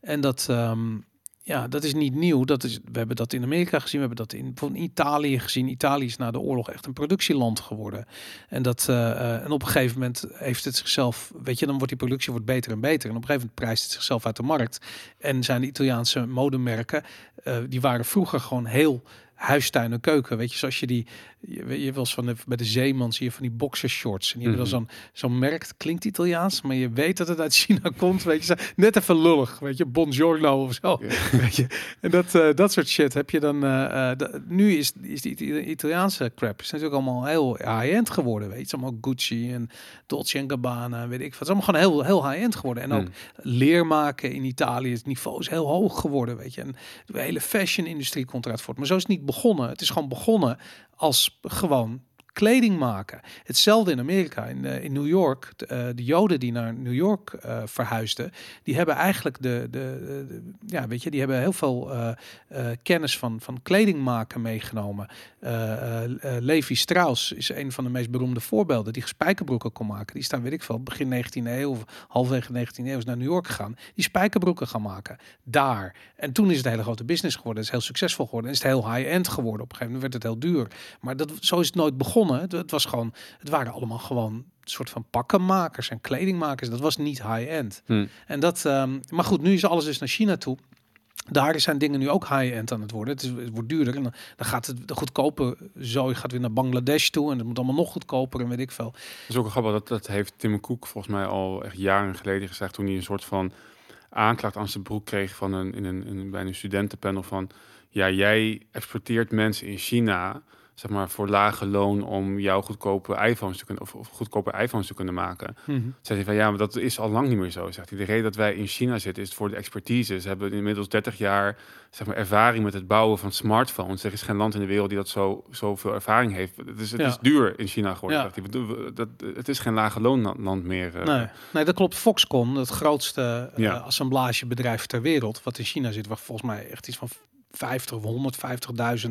En dat. Um, ja, dat is niet nieuw. Dat is, we hebben dat in Amerika gezien. We hebben dat in, van Italië gezien. Italië is na de oorlog echt een productieland geworden. En, dat, uh, en op een gegeven moment heeft het zichzelf... Weet je, dan wordt die productie wordt beter en beter. En op een gegeven moment prijst het zichzelf uit de markt. En zijn de Italiaanse modemerken... Uh, die waren vroeger gewoon heel huistuin en keuken. Weet je, zoals je die... Je, je was van de, bij de Zeeman zie je van die boxershorts. En die mm -hmm. hebben dan zo'n zo'n merk. Het klinkt Italiaans, maar je weet dat het uit China <laughs> komt. Weet je, net even lullig. Weet je, Buongiorno of zo. Ja. <laughs> Weet je. En dat, uh, dat soort shit heb je dan... Uh, nu is, is die Italiaanse crap is natuurlijk allemaal heel high-end geworden. Weet je, allemaal Gucci en Dolce Gabbana, weet ik wat. Het is allemaal gewoon heel, heel high-end geworden. En ook Mm. leer maken in Italië. Het niveau is heel hoog geworden, weet je. En de hele fashion-industrie komt eruit voort. Maar zo is het niet begonnen. Het is gewoon begonnen als gewoon kleding maken. Hetzelfde in Amerika, in, uh, in New York. De, uh, de, Joden die naar New York uh, verhuisden, die hebben eigenlijk de, de, ja, weet je, die hebben heel veel kennis van, van kleding maken meegenomen. Levi Strauss is een van de meest beroemde voorbeelden die spijkerbroeken kon maken. Die staan, weet ik veel, begin 19e eeuw of halfwege 19e eeuw is naar New York gegaan. Die spijkerbroeken gaan maken daar. En toen is het een hele grote business geworden. Is heel succesvol geworden. En is het heel high-end geworden. Op een gegeven moment werd het heel duur. Maar dat, zo is het nooit begonnen. Het, het was gewoon, het waren allemaal gewoon een soort van pakkenmakers en kledingmakers. Dat was niet high-end. Hmm. En dat, um, maar goed, nu is alles dus naar China toe. Daar zijn dingen nu ook high-end aan het worden. Het, is, het wordt duurder en dan, dan gaat het de goedkope zo gaat weer naar Bangladesh toe en het moet allemaal nog goedkoper en weet ik veel. Dat is ook grappig. Dat, dat heeft Tim Cook volgens mij al echt jaren geleden gezegd toen hij een soort van aanklacht aan zijn broek kreeg van een, in een, in, bij een studentenpanel van ja, jij exporteert mensen in China zeg maar, voor lage loon om jouw goedkope iPhones te kunnen of, of goedkope iPhones te kunnen maken. Mm -hmm. Zegt hij van ja, maar dat is al lang niet meer zo. Zegt hij. De reden dat wij in China zitten is voor de expertise. Ze hebben inmiddels 30 jaar zeg maar, ervaring met het bouwen van smartphones. Er is geen land in de wereld die dat zo zoveel ervaring heeft. Het is, het Ja. is duur in China geworden. Ja. Zegt hij. Dat, het is geen lage loonland meer. eh. Nee, nee, dat klopt. Foxconn, het grootste eh, Ja. assemblagebedrijf ter wereld, wat in China zit, waar volgens mij echt iets van 50 of 150.000 uh,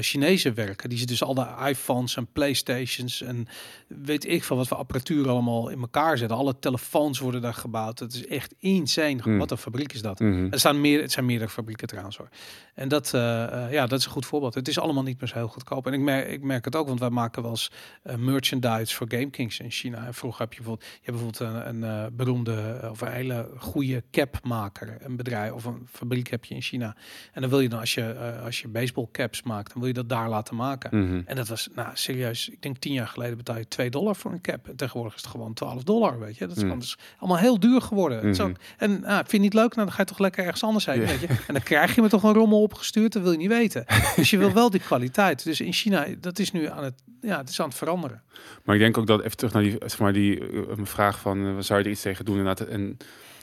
Chinezen werken. Die ze dus al de iPhones en Playstations en weet ik van wat voor apparatuur allemaal in elkaar zetten. Alle telefoons worden daar gebouwd. Het is echt insane. Mm. Wat een fabriek is dat? Mhm. Er staan meer, het zijn meerdere fabrieken trouwens hoor. En dat, uh, uh, ja, dat is een goed voorbeeld. Het is allemaal niet meer zo heel goedkoop. En ik merk, ik merk het ook, want wij maken wel eens uh, merchandise voor GameKings in China. En vroeger heb je bijvoorbeeld, je hebt bijvoorbeeld een, een beroemde of een hele goede capmaker, een bedrijf of een fabriek heb je in China. En dan wil je dan als je als je baseball caps maakt, wil je dat daar laten maken. Mm -hmm. En dat was, nou serieus, ik denk tien jaar geleden betaal je 2 dollar voor een cap. En tegenwoordig is het gewoon 12 dollar, weet je. Dat is Mm. dus allemaal heel duur geworden. Mhm. ook, en ah, vind je niet leuk? Nou, dan ga je toch lekker ergens anders heen, weet je. En dan krijg je me toch een rommel opgestuurd, dat wil je niet weten. Dus je wil wel die kwaliteit. Dus in China, dat is nu aan het, ja, het is aan het veranderen. Maar ik denk ook dat even terug naar die, zeg maar, die uh, vraag van uh, zou je er iets tegen doen? Inderdaad. En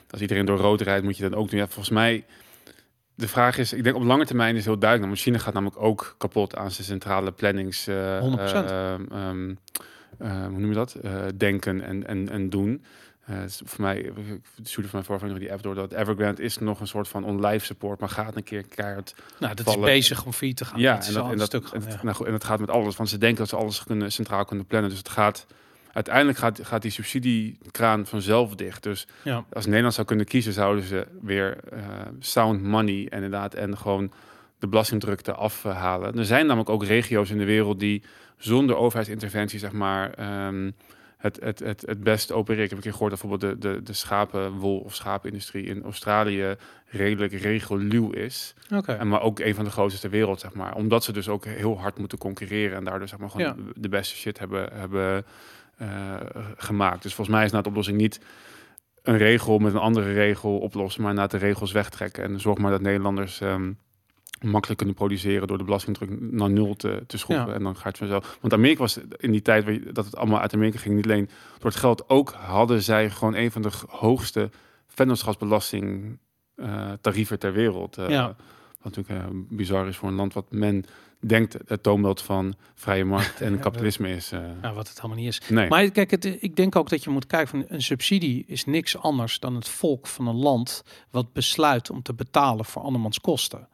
als iedereen door rood rijdt, moet je dat ook doen. Ja, volgens mij, de vraag is, ik denk op lange termijn is heel duidelijk. Want China gaat namelijk ook kapot aan zijn centrale plannings. Uh, 100%. um, hoe noem je dat? Denken en, en, en doen. Voor mij, ik stuurde van mijn voorvanger die app door dat Evergrande is nog een soort van on-live support, maar gaat een keer keihard. Nou, dat vallen. is bezig om vier te gaan. Ja, en dat, en dat, stuk gaan, en, ja. nou goed, en dat gaat met alles, want ze denken dat ze alles kunnen, centraal kunnen plannen. Dus het gaat, uiteindelijk gaat, gaat die subsidiekraan vanzelf dicht. Dus Ja. als Nederland zou kunnen kiezen, zouden ze weer uh, sound money en inderdaad en gewoon de belastingdrukte afhalen. Er zijn namelijk ook regio's in de wereld die zonder overheidsinterventie, zeg maar, um, het, het, het, het best opereren. Ik heb een keer gehoord dat bijvoorbeeld de, de, de schapenwol of schapenindustrie in Australië redelijk reguluw is. Oké. En maar ook een van de grootste ter wereld, zeg maar. Omdat ze dus ook heel hard moeten concurreren en daardoor zeg maar gewoon Ja. de beste shit hebben, hebben gemaakt. Dus volgens mij is nou de oplossing niet een regel met een andere regel oplossen, maar na de regels wegtrekken. En zorg maar dat Nederlanders um, makkelijk kunnen produceren door de belastingdruk naar nul te, te schroeven. Ja. En dan gaat het vanzelf. Want Amerika was in die tijd waar je- dat het allemaal uit Amerika ging, niet alleen door het geld, ook hadden zij gewoon een van de hoogste vennootschapsbelasting eh, tarieven ter wereld. Eh, Ja. Wat natuurlijk eh, bizar is voor een land wat men denkt het toonbeeld van vrije markt <laughs> en kapitalisme is. eh, Ja, wat het helemaal niet is. nee. Maar kijk, het, ik denk ook dat je moet kijken van een subsidie is niks anders dan het volk van een land wat besluit om te betalen voor andermans kosten.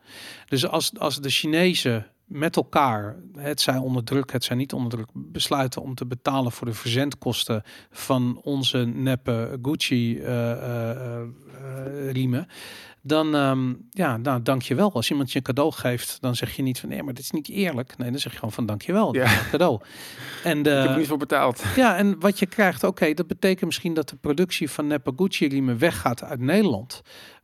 Dus als, als de Chinezen met elkaar, het zij onder druk, het zij niet onder druk, besluiten om te betalen voor de verzendkosten van onze neppe Gucci eh, eh, eh, riemen, dan, ehm, ja, nou, dank je wel. Als iemand je een cadeau geeft, dan zeg je niet van nee, maar dit is niet eerlijk. Nee, dan zeg je gewoon van dank je wel, Ja. cadeau. En de, ik heb er niet voor betaald. ja, en wat je krijgt, oké, dat betekent misschien dat de productie van Neppe Gucci riemen weggaat uit Nederland.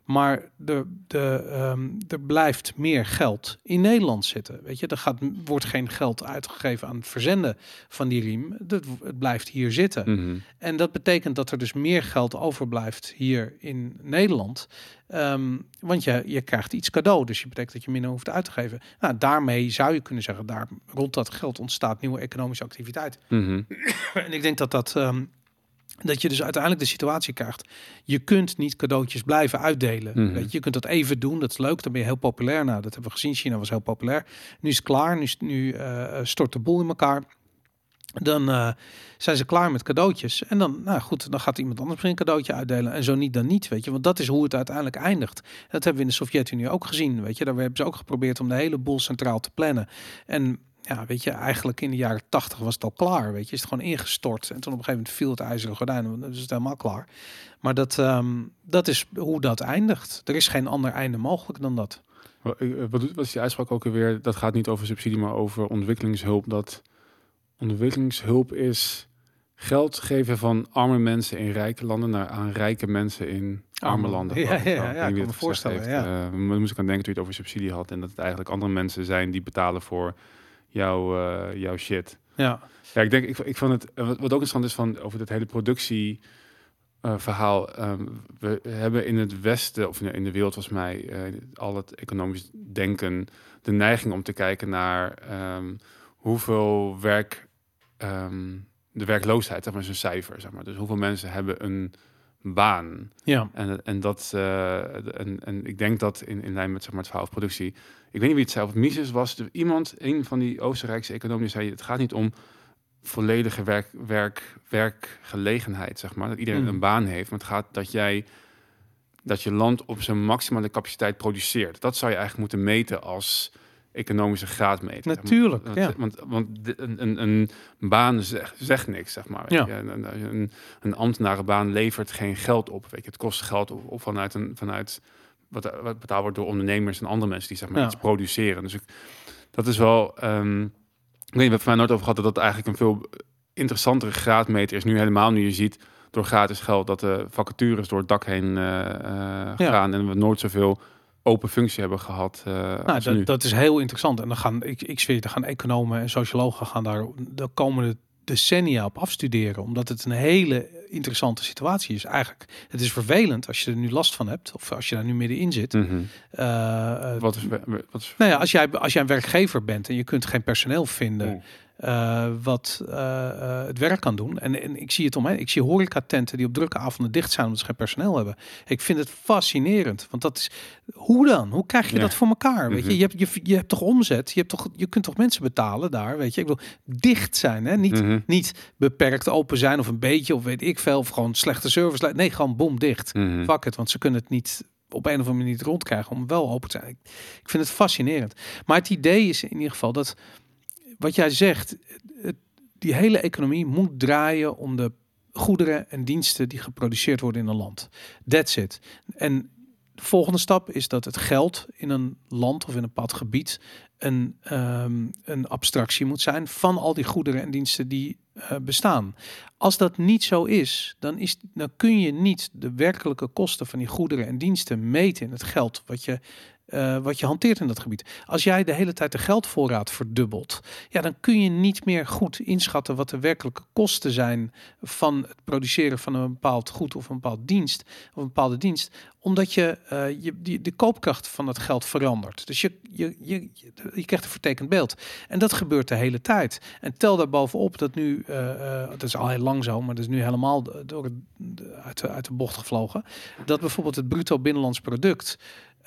Maar er, de, ehm, er blijft meer geld in Nederland zitten. Weet je, er gaat, wordt geen geld uitgegeven aan het verzenden van die riem. Dat, het blijft hier zitten. Mhm. En dat betekent dat er dus meer geld overblijft hier in Nederland. Ehm, want je, je krijgt iets cadeau, dus je betekent dat je minder hoeft uit te geven. Nou, daarmee zou je kunnen zeggen, daar rond dat geld ontstaat nieuwe economische activiteit. Mhm. En ik denk dat dat. ehm, dat je dus uiteindelijk de situatie krijgt. Je kunt niet cadeautjes blijven uitdelen. Mhm. Weet je, je kunt dat even doen, dat is leuk, dan ben je heel populair. Nou, dat hebben we gezien. China was heel populair. Nu is het klaar, nu, is- nu eh, stort de boel in elkaar. Dan eh, zijn ze klaar met cadeautjes. En dan, nou goed, dan gaat iemand anders een cadeautje uitdelen. En zo niet, dan niet, weet je. Want dat is hoe het uiteindelijk eindigt. Dat hebben we in de Sovjet-Unie ook gezien, weet je. Daar hebben ze ook geprobeerd om de hele boel centraal te plannen. En ja, weet je, eigenlijk in de jaren tachtig was het al klaar, weet je. Is het gewoon ingestort. En toen op een gegeven moment viel het ijzeren gordijn. Dan is het helemaal klaar. Maar dat, ehm, dat is hoe dat eindigt. Er is geen ander einde mogelijk dan dat. Wat, eh, wat, is die uitspraak ook alweer? Dat gaat niet over subsidie, maar over ontwikkelingshulp. Dat ontwikkelingshulp is geld geven van arme mensen in rijke landen naar aan rijke mensen in arme landen. Ja, ja, ja, ja, ik kan me voorstellen, heeft. Eh, maar daar moest ik aan denken toen je het over subsidie had. En dat het eigenlijk andere mensen zijn die betalen voor jouw, eh, jouw shit. Ja, Ja, ik denk, ik, ik vond het, eh, wat, ook interessant is van over dit hele productie eh, verhaal. ehm, we hebben in het Westen, of in de wereld volgens mij, al het economisch denken, de neiging om te kijken naar ehm, hoeveel werk, ehm, de werkloosheid, zeg maar, is een cijfer, zeg maar. Dus hoeveel mensen hebben een baan. ja. En, en, dat, eh, en, en ik denk dat in, in lijn met zeg maar, het verhaal van productie. Ik weet niet wie het zei, of het Mises was. Dus iemand, een van die Oostenrijkse economen, zei: Het gaat niet om volledige werk, werk, werkgelegenheid, zeg maar. Dat iedereen Mm. een baan heeft. Maar het gaat dat jij dat je land op zijn maximale capaciteit produceert. Dat zou je eigenlijk moeten meten als economische graadmeter. Natuurlijk, Want, ja. want, want de- een, een, een baan zegt, zegt niks, zeg maar. Ja. Je. Een, een, een ambtenarenbaan levert geen geld op. Weet je. Het kost geld op, op vanuit, een, vanuit wat, wat betaald wordt door ondernemers en andere mensen die zeg maar Ja. iets produceren. Dus ik, dat is wel... ehm ik weet niet, we hebben het nooit over gehad dat dat eigenlijk een veel interessantere graadmeter is. Nu helemaal nu je ziet door gratis geld dat de vacatures door het dak heen eh, eh, gaan en we nooit zoveel open functie hebben gehad eh Nou, dat, dat is heel interessant. En dan gaan, ik, ik zweer, dan gaan economen en sociologen gaan daar de komende decennia op afstuderen. Omdat het een hele interessante situatie is. Eigenlijk, het is vervelend als je er nu last van hebt. Of als je daar nu middenin zit. Mhm. Eh, eh, Wat is, wat is nou ja, als jij, als jij een werkgever bent en je kunt geen personeel vinden Mm. Eh, wat eh, eh, het werk kan doen. En, en ik zie het om. Ik zie horecatenten die op drukke avonden dicht zijn omdat ze geen personeel hebben. Ik vind het fascinerend. Want dat is hoe dan? Hoe krijg je Ja. dat voor elkaar? Weet Mhm. je, je hebt, je, je hebt toch omzet? Je, hebt toch, je kunt toch mensen betalen daar? Weet je, ik wil dicht zijn, hè? Niet, Mhm. niet beperkt open zijn of een beetje of weet ik veel. Of gewoon slechte service. Nee, gewoon boom dicht. Fuck het, want ze kunnen het niet op een of andere manier niet rondkrijgen om wel open te zijn. Ik, ik vind het fascinerend. Maar het idee is in ieder geval dat wat jij zegt, die hele economie moet draaien om de goederen en diensten die geproduceerd worden in een land. That's it. En de volgende stap is dat het geld in een land of in een bepaald gebied een, ehm, een abstractie moet zijn van al die goederen en diensten die eh, bestaan. Als dat niet zo is, dan, is, dan kun je niet de werkelijke kosten van die goederen en diensten meten in het geld wat je, eh, wat je hanteert in dat gebied. Als jij de hele tijd de geldvoorraad verdubbelt, ja, dan kun je niet meer goed inschatten wat de werkelijke kosten zijn van het produceren van een bepaald goed of een bepaald dienst of een bepaalde dienst, omdat je, eh, je die, de koopkracht van het geld verandert. Dus je, je, je, je, krijgt een vertekend beeld. En dat gebeurt de hele tijd. En tel daar bovenop dat nu, eh, dat is al heel lang zo, maar dat is nu helemaal door uit, de, uit de bocht gevlogen, dat bijvoorbeeld het bruto binnenlands product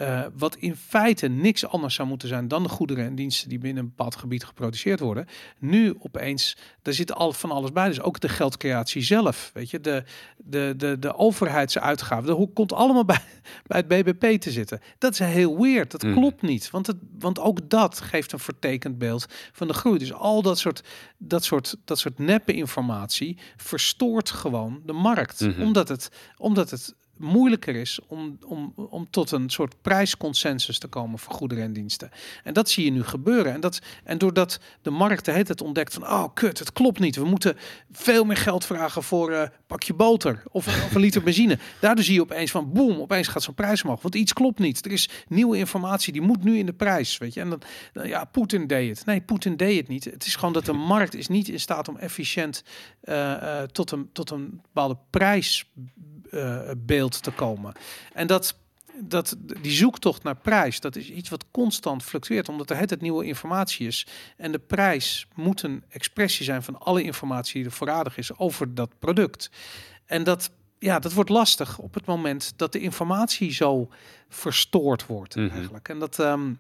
eh, wat in feite niks anders zou moeten zijn dan de goederen en diensten die binnen een bepaald gebied geproduceerd worden. Nu opeens, daar zit al van alles bij. Dus ook de geldcreatie zelf. Weet je, de, de, de, de overheidsuitgaven. Dat hoe- komt allemaal <laughs> bij, bij het BBP te zitten. Dat is heel weird. Dat Mhm. klopt niet. Want, het, want ook dat geeft een vertekend beeld van de groei. Dus al dat soort, dat soort, dat soort neppe informatie verstoort gewoon de markt. Mhm. Omdat het, omdat het moeilijker is om, om, om tot een soort prijsconsensus te komen voor goederen en diensten. En dat zie je nu gebeuren. En, dat, en doordat de markt de hele ontdekt van, oh kut, het klopt niet. We moeten veel meer geld vragen voor een pakje boter of, of een liter benzine. Daardoor zie je opeens van, boem, opeens gaat zo'n prijs omhoog. Want iets klopt niet. Er is nieuwe informatie, die moet nu in de prijs. Weet je? En dan, ja, Poetin deed het. Nee, Poetin deed het niet. Het is gewoon dat de markt is niet in staat om efficiënt eh, eh, tot, een, tot een bepaalde prijsbeeld te komen. En dat, dat, die zoektocht naar prijs, dat is iets wat constant fluctueert, omdat er het nieuwe informatie is. En de prijs moet een expressie zijn van alle informatie die er voorradig is over dat product. En dat, ja, dat wordt lastig op het moment dat de informatie zo verstoord wordt Mhm. eigenlijk. En dat, ehm,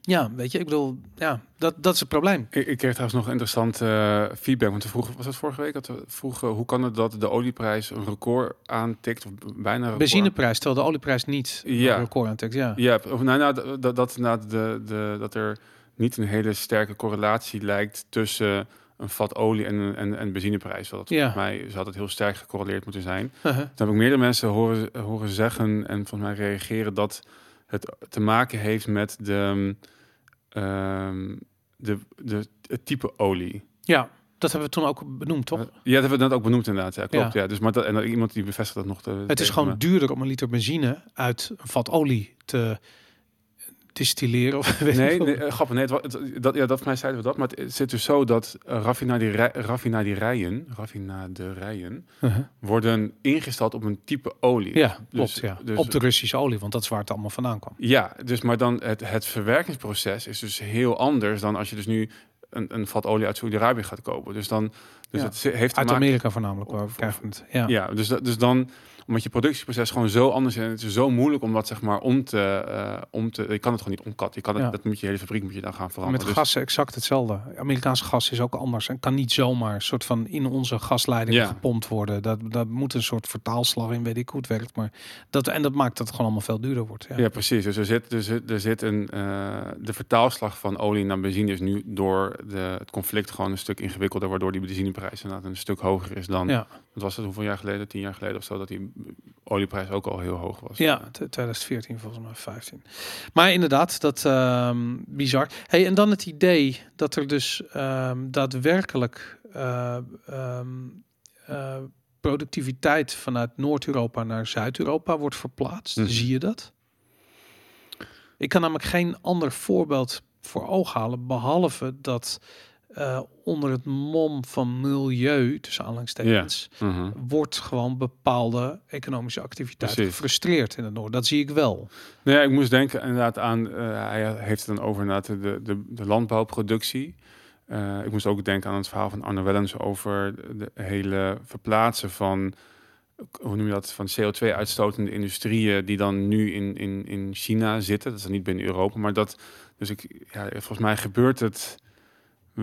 ja, weet je, ik bedoel, ja, dat, dat is het probleem. Ik, ik kreeg trouwens nog interessant eh, feedback. Want we vroegen, was dat vorige week? Dat we vroegen hoe kan het dat de olieprijs een record aantikt? Of bijna een record? Benzineprijs, terwijl de olieprijs niet Ja. een record aantikt. Ja. Ja, of nou, nou dat, dat, nou, de, de, dat er niet een hele sterke correlatie lijkt tussen een vat olie en, een- en, en benzineprijs. Dat Ja. volgens mij zou dat heel sterk gecorreleerd moeten zijn. Toen heb ik meerdere mensen horen, horen zeggen en volgens mij reageren dat het te maken heeft met de, ehm, de, de, het type olie. Ja, dat hebben we toen ook benoemd, toch? Ja, dat hebben we net ook benoemd inderdaad. Ja, klopt. Ja. dus maar dat, en dat, iemand die bevestigt dat nog. Te, Het is gewoon me. duurder om een liter benzine uit een vat olie te distilleren. Of <laughs> weet Nee, nee eh, grappig. Nee, het, wa- het- dat, ja, dat mij zeiden we dat. Maar het zit dus zo dat uh, raffinadierij- raffinaderijen, raffinaderijen Uh-huh. worden ingesteld op een type olie. Ja, Dus- klopt. Ja. dus- Op de Russische olie, want dat is waar het allemaal vandaan kwam. Ja, dus maar dan het, het verwerkingsproces is dus heel anders dan als je dus nu een, een vat olie uit Saudi-Arabië gaat kopen. Dus dan, dus Ja. het heeft te Uit maken. Amerika voornamelijk, waar we Of- krijgen het. Ja. Ja, dus, dat- dus dan Omdat je productieproces gewoon zo anders is. En het is zo moeilijk om dat zeg maar om te... eh, om te je kan het gewoon niet omkat. Je kan het, Ja. Dat moet je hele fabriek moet je dan gaan veranderen. Met Dus- gas exact hetzelfde. Amerikaanse gas is ook anders en kan niet zomaar een soort van in onze gasleiding Ja. gepompt worden. Dat, dat moet een soort vertaalslag in, weet ik hoe het werkt. Maar dat, en dat maakt dat het gewoon allemaal veel duurder wordt. Ja. Ja, precies. Dus er zit, er zit, er zit een. eh, de vertaalslag van olie naar benzine is nu door de, het conflict gewoon een stuk ingewikkelder, waardoor die benzineprijs inderdaad een stuk hoger is dan. Ja. Wat was het hoeveel jaar geleden? Tien jaar geleden of zo, dat die olieprijs ook al heel hoog was. Ja, t- 2014 volgens mij, 15. Maar inderdaad, dat ehm bizar. Hey, en dan het idee dat er dus ehm, daadwerkelijk eh, ehm, eh, productiviteit vanuit Noord-Europa naar Zuid-Europa wordt verplaatst. Mhm. Zie je dat? Ik kan namelijk geen ander voorbeeld voor ogen halen, behalve dat eh, onder het mom van milieu, tussen aanhalingstekens, Mhm. wordt gewoon bepaalde economische activiteit Precies. gefrustreerd in het noorden. Dat zie ik wel. Nou ja, ik moest denken inderdaad aan, eh, hij heeft het dan over inderdaad de, de, de landbouwproductie. Eh, ik moest ook denken aan het verhaal van Arno Wellens over de hele verplaatsen van, hoe noem je dat, van CO2-uitstotende industrieën die dan nu in, in, in China zitten. Dat is dan niet binnen Europa, maar dat, dus ik, ja, volgens mij gebeurt het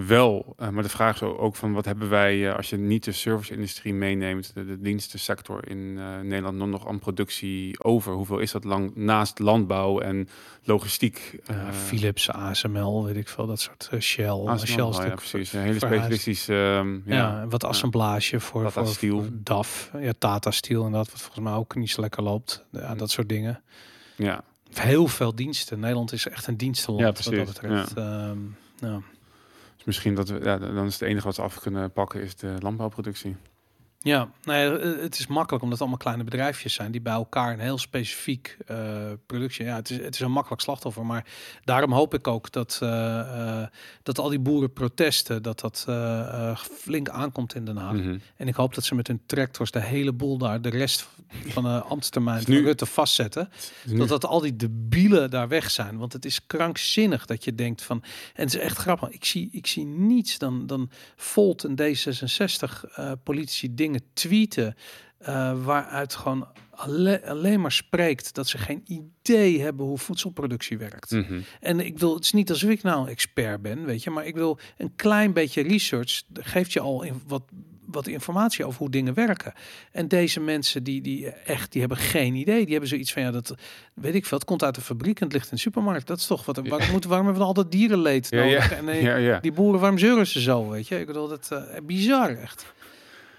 wel. Eh, maar de vraag is ook van wat hebben wij, eh, als je niet de service-industrie meeneemt, de, de dienstensector in eh, Nederland nog, aan productie over? Hoeveel is dat lang naast landbouw en logistiek? Philips, ASML, weet ik veel, dat soort Shell. ASML, Shell is ja, precies. Een hele specialistische. ehm, Ja, wat assemblage voor, Tata voor, Steel. voor DAF. Ja, Tata Steel en dat wat volgens mij ook niet zo lekker loopt. Ja, dat soort dingen. ja. Heel veel diensten. Nederland is echt een dienstenland Ja, wat dat betreft. Ja. Dus misschien dat we, ja, dan is het enige wat ze af kunnen pakken is de landbouwproductie. Ja, nee, eh, het is makkelijk omdat het allemaal kleine bedrijfjes zijn die bij elkaar een heel specifiek eh, productie. Ja, het is, het is een makkelijk slachtoffer, maar daarom hoop ik ook dat, eh, dat al die boerenprotesten, dat dat flink aankomt in Den Haag. Mhm. En ik hoop dat ze met hun tractors de hele boel daar, de rest van de <laughs> ambtstermijn Is van nu- Rutte vastzetten. Dus Dat dat al die debielen daar weg zijn. Want het is krankzinnig dat je denkt van. En het is echt grappig. Ik zie, ik zie niets dan, dan Volt en D66 eh, politici dingen tweeten. eh, waaruit gewoon alle- alleen maar spreekt dat ze geen idee hebben hoe voedselproductie werkt. Mhm. En ik wil, het is niet alsof ik nou een expert ben, weet je, maar ik wil een klein beetje research geeft je al in, wat, wat informatie over hoe dingen werken. En deze mensen die, die echt, die hebben geen idee. Die hebben zoiets van, ja, dat weet ik veel. Het komt uit de fabriek en het ligt in de supermarkt. Dat is toch wat. Waarom, moet, waarom hebben we al dat dierenleed Ja, nodig? ja. En eh, Ja, ja. die boeren, waarom zeuren ze zo, weet je? Ik bedoel, dat eh bizar echt.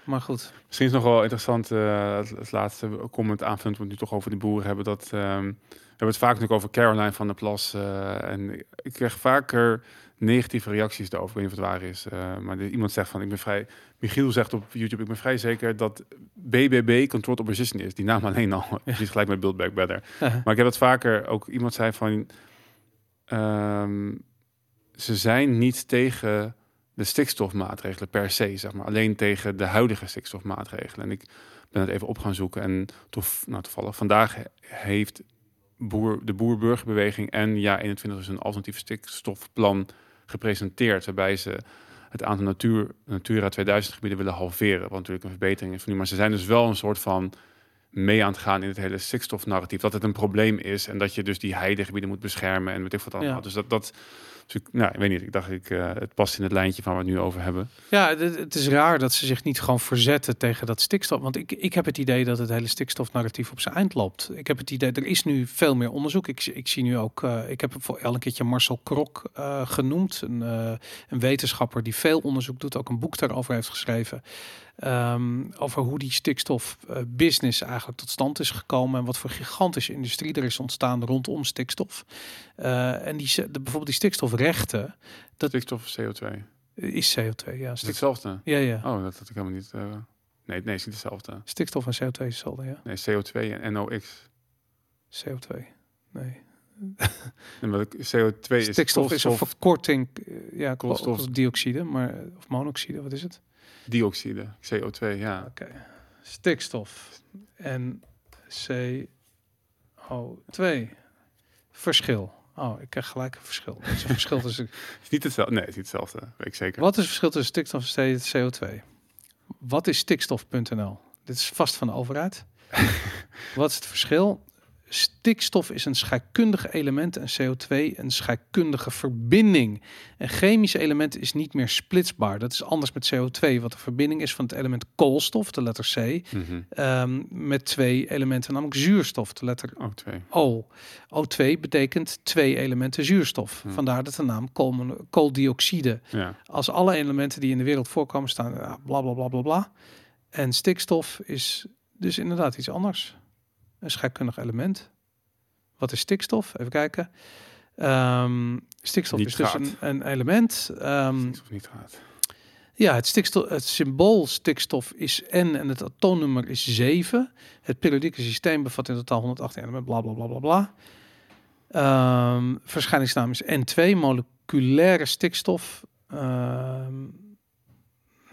Maar goed. Misschien is nog wel interessant, eh, het, het laatste comment aanvullend, want we nu toch over die boeren hebben. Dat, ehm, we hebben het vaak natuurlijk over Caroline van der Plas. eh, en ik krijg vaker negatieve reacties daarover. Ik weet niet of het waar is. eh, maar de- iemand zegt van, ik ben vrij... Michiel zegt op YouTube, ik ben vrij zeker dat BBB Controlled Opposition is. Die naam alleen al. <laughs> Ziet gelijk met Build Back Better. <laughs> Maar ik heb dat vaker, ook iemand zei van... ehm, ze zijn niet tegen de stikstofmaatregelen per se, zeg maar. Alleen tegen de huidige stikstofmaatregelen. En ik ben het even op gaan zoeken. En tof, nou, toevallig, vandaag he- heeft boer, de Boer-Burgerbeweging en Ja 21 dus een alternatief stikstofplan gepresenteerd. Waarbij ze het aantal natuur, Natura 2000 gebieden willen halveren. Wat natuurlijk een verbetering is van nu. Maar ze zijn dus wel een soort van mee aan het gaan in het hele stikstofnarratief. Dat het een probleem is en dat je dus die heidegebieden moet beschermen en weet ik wat allemaal. Ja. Dus dat, dat ik, nou, ik weet niet. Ik dacht, ik, eh, het past in het lijntje van wat we het nu over hebben. Ja, het, is raar dat ze zich niet gewoon verzetten tegen dat stikstof. Want ik, ik heb het idee dat het hele stikstofnarratief op zijn eind loopt. Ik heb het idee, er is nu veel meer onderzoek. Ik, ik zie nu ook, eh, ik heb voor elke keertje Marcel Krok eh, genoemd. Een, een wetenschapper die veel onderzoek doet, ook een boek daarover heeft geschreven. Ehm, over hoe die stikstofbusiness eigenlijk tot stand is gekomen. En wat voor gigantische industrie er is ontstaan rondom stikstof. Eh, en die, de, bijvoorbeeld die stikstofrechten Dat- Stikstof of CO2? is CO2. Ja, Is het stik, hetzelfde? ja, ja. Oh, dat had ik helemaal niet. eh, nee, nee, is niet hetzelfde. Stikstof en CO2 is hetzelfde, ja. Nee, CO2 en NOx. CO2. Nee. <laughs> Ik- CO2 is Stikstof is een verkorting, eh, ja, Koolstof. koolstofdioxide, maar of monoxide, wat is het? dioxide, CO2, ja. Oké. Stikstof en CO2. Verschil. Oh, ik krijg gelijk een verschil. Wat is het verschil tussen <laughs> Het is niet hetzelfde. Nee, het is niet hetzelfde. Weet ik zeker. Wat is het verschil tussen stikstof en CO2? Wat is stikstof.nl? Dit is vast van de overheid. <laughs> Wat is het verschil? Stikstof is een scheikundig element en CO2 een scheikundige verbinding. Een chemisch element is niet meer splitsbaar. Dat is anders met CO2, wat de verbinding is van het element koolstof, de letter C, Mhm. ehm, met twee elementen, namelijk zuurstof, de letter Ook twee. O. O2 betekent twee elementen zuurstof. Hmm. Vandaar dat de naam kooldioxide. Ja. Als alle elementen die in de wereld voorkomen staan, bla bla bla bla bla. En stikstof is dus inderdaad iets anders. Een scheikundig element. Wat is stikstof? Even kijken. Ehm, stikstof is dus Nitraat. een, een element. Ehm, Of niet gaat. ja, het, stikstof, het symbool stikstof is N en het atoomnummer is 7. Het periodieke systeem bevat in totaal 118 elementen, bla bla bla bla bla. Ehm, verschijningsnaam is N2, moleculaire stikstof.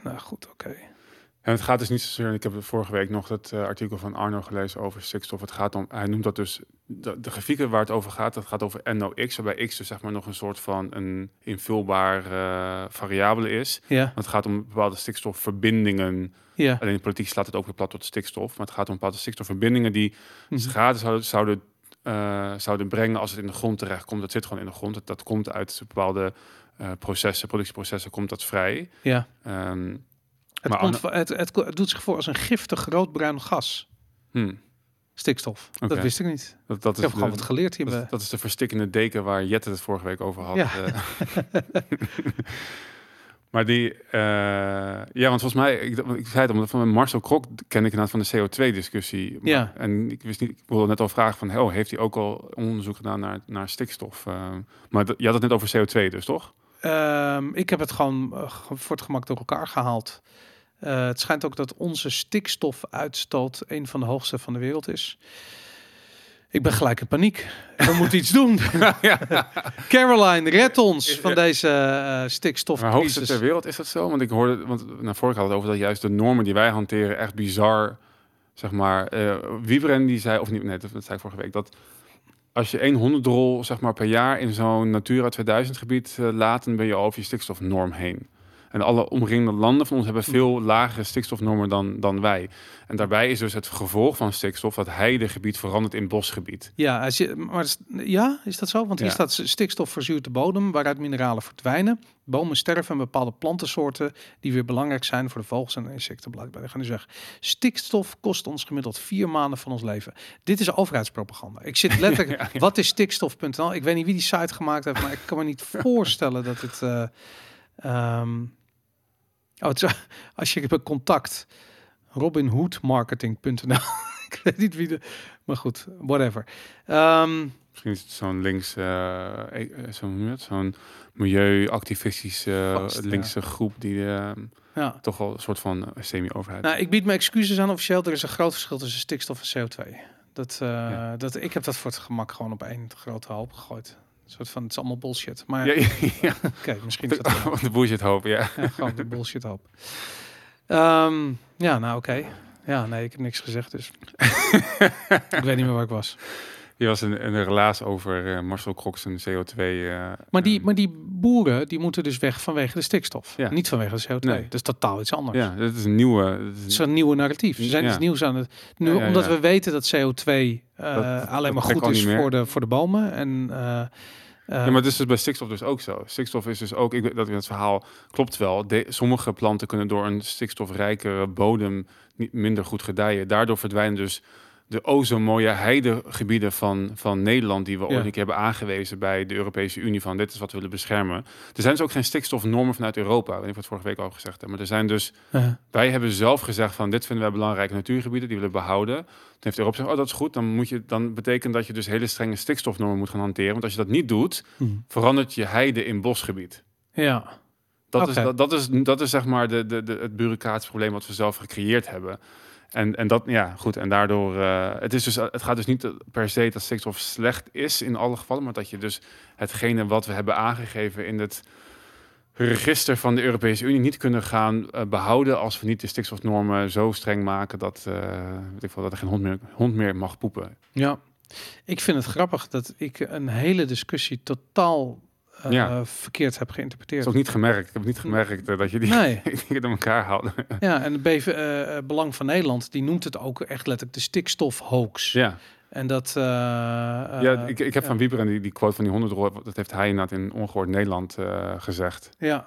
Nou goed, oké. En het gaat dus niet zozeer, ik heb vorige week nog het eh, artikel van Arno gelezen over stikstof. Het gaat om, hij noemt dat dus, de, de grafieken waar het over gaat, dat gaat over NOx, waarbij x dus zeg maar nog een soort van een invulbaar eh, variabele is. Ja, Want het gaat om bepaalde stikstofverbindingen. ja. Alleen in politiek slaat het ook weer plat tot stikstof. Maar het gaat om bepaalde stikstofverbindingen die Mhm. schade zouden, zouden, eh, zouden brengen als het in de grond terechtkomt. Dat zit gewoon in de grond. Dat, dat komt uit bepaalde processen, productieprocessen, komt dat vrij. ja. Ehm, Het, komt, het, het, doet zich voor als een giftig roodbruin gas. hmm, Stikstof. Dat wist ik niet. dat, dat Ik is heb de- gewoon wat geleerd hier. Dat, is de verstikkende deken waar Jette het vorige week over had. Ja. eh. <laughs> maar die, eh, ja, want volgens mij, ik, ik zei het, omdat van Marcel Krok ken ik inderdaad van de CO2-discussie. Ja. En ik wist niet, ik wilde net al vragen van, oh, heeft hij ook al onderzoek gedaan naar, naar stikstof? Eh, maar dat, je had het net over CO2 dus, toch? Ehm, ik heb het gewoon ge- voor het gemak door elkaar gehaald. Eh, het schijnt ook dat onze stikstofuitstoot een van de hoogste van de wereld is. Ik ben gelijk in paniek. We <laughs> moeten iets doen. Caroline, red ons van deze eh Maar hoogste stikstofcrisis. ter wereld, is dat zo? Want ik hoorde, want naar voren had het over dat juist de normen die wij hanteren echt bizar, zeg maar. eh Wiebren die zei, of niet, nee, dat, zei ik vorige week, dat als je één honderdrol zeg maar per jaar in zo'n Natura 2000 gebied laat, dan ben je over je stikstofnorm heen. En alle omringende landen van ons hebben veel lagere stikstofnormen dan, dan wij. En daarbij is dus het gevolg van stikstof dat heidegebied verandert in bosgebied. Ja, als je, maar is- ja, is dat zo? Want hier Ja. staat stikstof verzuurt de bodem, waaruit mineralen verdwijnen. Bomen sterven en bepaalde plantensoorten die weer belangrijk zijn voor de vogels en insecten blijkbaar. Die gaan dus weg. Stikstof kost ons gemiddeld vier maanden van ons leven. Dit is overheidspropaganda. Ik zit letterlijk. <laughs> Ja, ja. Wat is stikstof.nl? Ik weet niet wie die site gemaakt heeft, maar ik kan me niet <laughs> voorstellen dat het. eh, ehm, oh, het is, <laughs> als je bij contact robinhoodmarketing.nl. <laughs> ik weet niet wie de. Maar goed, whatever. Ehm, Misschien is het zo'n links, eh, eh, zo'n milieuactivistische ja. linkse groep die eh, ja. toch wel een soort van eh, semi-overheid. Nou, ik bied mijn excuses aan officieel. Er is een groot verschil tussen stikstof en CO2. Dat, Ja. dat, ik heb dat voor het gemak gewoon op één grote hoop gegooid. Een soort van, het is allemaal bullshit. Maar ja, <laughs> <laughs> misschien is dat wel. de bullshit hoop, ja. Ja, gewoon de bullshit hoop. Ehm, ja, nou oké. Ja, nee, ik heb niks gezegd, dus. <laughs> ik weet niet meer waar ik was. Je was een, een relaas over eh, Marcel Kroks en CO2. eh, Maar die, maar die boeren, die moeten dus weg vanwege de stikstof. Ja. Niet vanwege de CO2. Nee. Dat is totaal iets anders. ja, dat is een nieuwe. dat is een nieuwe narratief. Ze zijn Ja. iets nieuws aan het. Nu, Ja, omdat we weten dat CO2 eh, Dat- alleen maar dat goed is voor de, voor de bomen. En, Ja, maar het is dus bij stikstof dus ook zo. Stikstof is dus ook, ik, weet- dat het verhaal klopt wel. De, sommige planten kunnen door een stikstofrijkere bodem niet minder goed gedijen. Daardoor verdwijnen dus de o zo mooie heidegebieden van, van Nederland, die we ooit Ja. een keer hebben aangewezen bij de Europese Unie van dit is wat we willen beschermen. Er zijn dus ook geen stikstofnormen vanuit Europa. Ik weet niet het vorige week al gezegd heb, maar er zijn dus wij hebben zelf gezegd van dit vinden wij belangrijke natuurgebieden, die willen behouden. Toen heeft Europa gezegd, oh dat is goed, dan moet je dan betekent dat je dus hele strenge stikstofnormen moet gaan hanteren. Want als je dat niet doet, hmm. verandert je heide in bosgebied. ja. Dat, is, dat, dat, is, dat is zeg maar de, de, de, het bureaucratisch probleem wat we zelf gecreëerd hebben. En, en dat, ja, goed. En daardoor, eh, het, is dus, het gaat dus niet per se dat stikstof slecht is in alle gevallen, maar dat je dus hetgene wat we hebben aangegeven in het register van de Europese Unie niet kunnen gaan eh, behouden als we niet de stikstofnormen zo streng maken dat, eh, weet ik veel, dat er geen hond meer, hond meer mag poepen. Ja, ik vind het grappig dat ik een hele discussie totaal eh, Ja. verkeerd heb Dat geïnterpreteerd. is ook niet gemerkt. Ik heb niet gemerkt eh, dat je die Nee. <laughs> dingen door elkaar haalde. <laughs> Ja, en de BV, eh, Belang van Nederland, die noemt het ook echt letterlijk de stikstofhoax. ja, En dat... ja ik, ik heb ja. van Wieber en die, die quote van die 100 euro, dat heeft hij inderdaad in Ongehoord Nederland gezegd. Ja,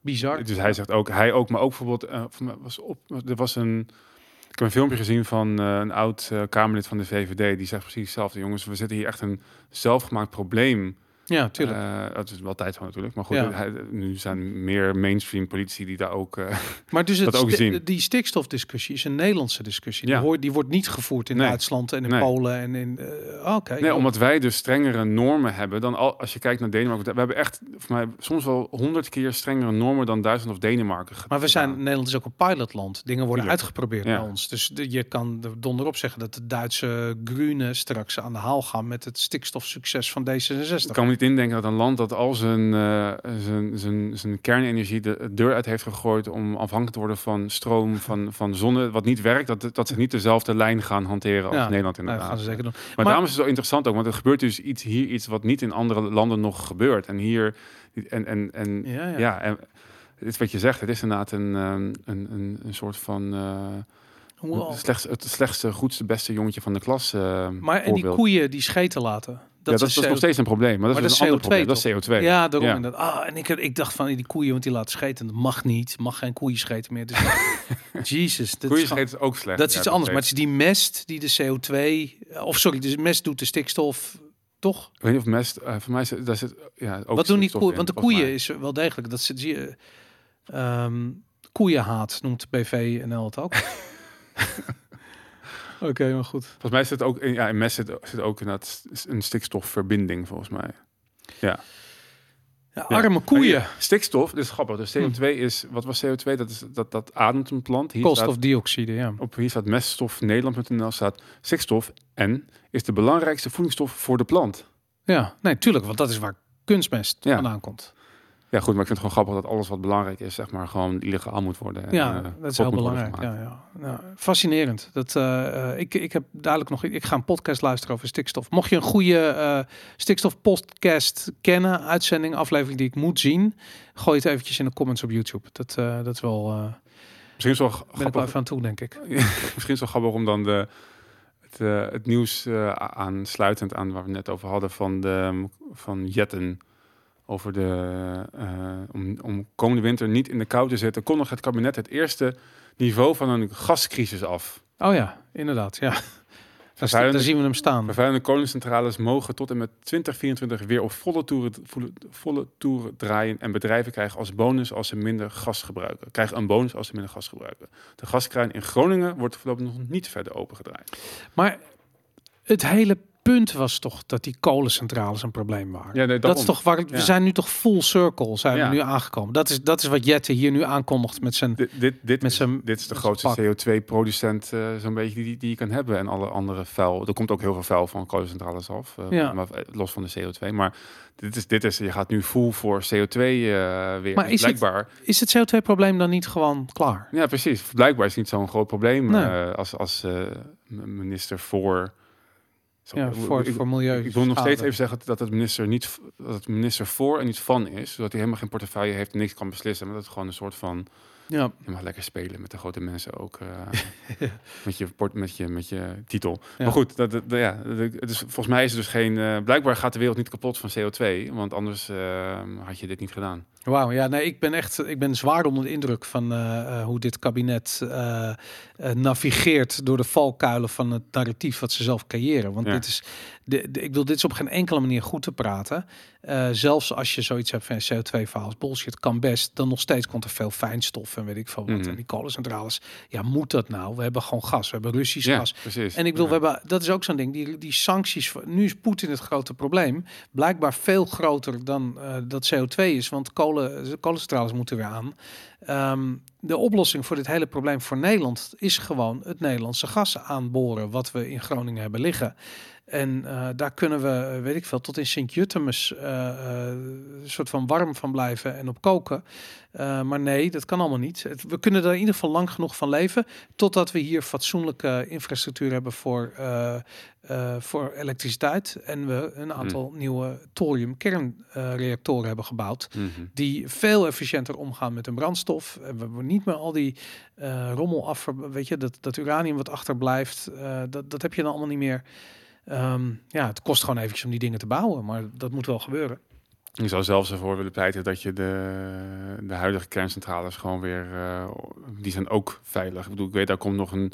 bizar. Dus hij zegt ook, hij ook, maar ook bijvoorbeeld, was op, er was een, ik heb een filmpje gezien van een oud Kamerlid van de VVD, die zegt precies hetzelfde. Jongens, we zitten hier echt een zelfgemaakt probleem. Ja, tuurlijk. Eh, dat is wel tijd van natuurlijk, maar goed, Ja. hij, nu zijn meer mainstream politici die daar ook... eh, <laughs> maar dus het ook sti- zien. die stikstofdiscussie is een Nederlandse discussie. Ja. Die, hoort, die wordt niet gevoerd in Nee. Duitsland en in Nee. Polen en in... eh, Oké. Nee, omdat wij dus strengere normen hebben dan al, als je kijkt naar Denemarken. We hebben echt, voor mij, soms wel honderd keer strengere normen dan Duitsland of Denemarken. Maar we zijn. Nederland is ook een pilotland. Dingen worden uitgeprobeerd bij ons. Dus de- je kan er donderop zeggen dat de Duitse Groenen straks aan de haal gaan met het stikstofsucces van D66. Ik kan me niet indenken dat een land dat al zijn, eh, zijn, zijn, zijn kernenergie de deur uit heeft gegooid om afhankelijk te worden van stroom, <laughs> van, van zonne, wat niet werkt, dat, dat ze niet dezelfde lijn gaan hanteren als Ja, Nederland Nou, inderdaad. gaan ze zeker doen. Maar, daarom is het zo interessant ook, want er gebeurt dus iets hier iets wat niet in andere landen nog gebeurt. En hier, en, en, en Ja, ja. ja, en het is wat je zegt, het is inderdaad een, ehm, een, een, een soort van eh, Wow. het, slechtste, het slechtste, goedste, beste jongetje van de klas. eh, Maar en die koeien die scheten laten. Dat ja, dat, is, dat is nog CO2. steeds een probleem, maar dat Maar is dat een is ander CO2 probleem. Dat is CO2. Ja, daarom Ja. inderdaad. Ah, en ik, ik dacht van die koeien, want die laten scheten. Dat mag niet. Mag geen koeien scheten meer. Dus, <laughs> Jezus. Dat Koeien is ook slecht. dat is ja, iets anders. Maar het is die mest die de CO2... Of sorry, de mest doet de stikstof... Toch? Ik weet niet of mest, eh, voor mij zit, daar zit ja, ook Wat doen die koeien? in, Want de koeien is wel degelijk. Dat zit, zie je, ehm, koeienhaat noemt BVNL het ook. <laughs> Oké, maar goed. Volgens mij zit ook in, ja, in mest zit, zit ook inderdaad een stikstofverbinding, volgens mij. Ja, Ja. arme koeien. Stikstof, dit is grappig. Dus CO2 is, wat was CO2? Dat, is, dat, dat ademt een plant. Hier staat, Koolstofdioxide, ja. op hier staat meststofnederland.nl staat stikstof en is de belangrijkste voedingsstof voor de plant. Ja, nee, tuurlijk. Want dat is waar kunstmest Ja. vandaan komt. Ja, goed, maar ik vind het gewoon grappig dat alles wat belangrijk is, zeg maar, gewoon illegaal moet worden. en, Ja, eh, dat is heel belangrijk. Ja, ja. Fascinerend. Dat, eh, eh, ik, ik heb duidelijk nog... Ik ga een podcast luisteren over stikstof. Mocht je een goede eh stikstofpodcast kennen, uitzending, aflevering die ik moet zien, gooi het eventjes in de comments op YouTube. Dat, dat is wel... Misschien is wel ben ik wel grappig, even aan toe, denk ik. <laughs> misschien is wel grappig om dan de, het, het nieuws aansluitend aan waar we net over hadden van, de, van Jetten. Over de, eh, om, om komende winter niet in de kou te zitten, kondigt het kabinet het eerste niveau van een gascrisis af. Oh ja, inderdaad. Ja. <laughs> Daar, zien we hem staan. Vervuilende kolencentrales mogen tot en met 2024 weer op volle toeren, volle, volle toeren draaien. En bedrijven krijgen als bonus als ze minder gas gebruiken. Krijgen een bonus als ze minder gas gebruiken. De gaskraan in Groningen wordt voorlopig nog niet verder opengedraaid. Maar het hele punt was toch dat die kolencentrales een probleem waren. Ja, nee, dat is toch waar we zijn nu toch full circle zijn Ja. we nu aangekomen. Dat is dat is wat Jette hier nu aankondigt met zijn Dit, dit, dit, Met is, zijn- dit is de grootste zijn CO2-producent eh, zo'n beetje die, die je kan hebben. En alle andere vuil. Er komt ook heel veel vuil van kolencentrales af. eh, Ja. maar, eh, los van de CO2. Maar dit is, dit is, je gaat nu full voor CO2 eh, weer. Maar is het- blijkbaar, is het CO2-probleem dan niet gewoon klaar? Ja, precies. Blijkbaar is het niet zo'n groot probleem Nee. als, als minister voor. Ja, voor, ik, voor milieu. ik wil nog steeds even zeggen dat het minister niet dat het minister voor en niet van is, zodat hij helemaal geen portefeuille heeft en niks kan beslissen, maar dat het gewoon een soort van Ja, je mag lekker spelen met de grote mensen ook eh, <laughs> met je port met je met je titel. Ja. Maar goed, dat, dat, ja, dat- het is, volgens mij is het dus geen. eh, blijkbaar gaat de wereld niet kapot van CO2, want anders eh, had je dit niet gedaan. Wauw. Ja, nee, ik ben echt, ik ben zwaar onder de indruk van eh, eh, hoe dit kabinet eh, navigeert door de valkuilen van het narratief wat ze zelf creëren. Want Ja. dit is, de, de- ik wil dit is op geen enkele manier goed te praten. Zelfs als je zoiets hebt van CO2-verhaal is bullshit, kan best. Dan nog steeds komt er veel fijnstof en weet ik veel wat. Mhm. En die kolencentrales, ja, moet dat nou? We hebben gewoon gas, we hebben Russisch Ja, gas. precies. En ik bedoel, Ja. we hebben, dat is ook zo'n ding, die, die sancties, voor- nu is Poetin het grote probleem. Blijkbaar veel groter dan dat CO2 is, want kolen, kolencentrales moeten weer aan. Ehm, de oplossing voor dit hele probleem voor Nederland is gewoon het Nederlandse gas aanboren, wat we in Groningen hebben liggen. En uh, daar kunnen we, eh, weet ik veel, tot in Sint-Jutemus uh, een soort van warm van blijven en op koken. Maar nee, dat kan allemaal niet. Het, we kunnen er in ieder geval lang genoeg van leven, totdat we hier fatsoenlijke infrastructuur hebben voor, voor elektriciteit. En we een aantal mm. nieuwe thorium kernreactoren hebben gebouwd, mm -hmm. die veel efficiënter omgaan met een brandstof. En we niet meer al die rommel af, weet je, dat, dat uranium wat achterblijft, dat, dat heb je dan allemaal niet meer. Um, ja, het kost gewoon eventjes om die dingen te bouwen, maar dat moet wel gebeuren. Ik zou zelfs ervoor willen pleiten dat je de, de huidige kerncentrales gewoon weer, uh, die zijn ook veilig. Ik bedoel, ik weet, daar komt nog een,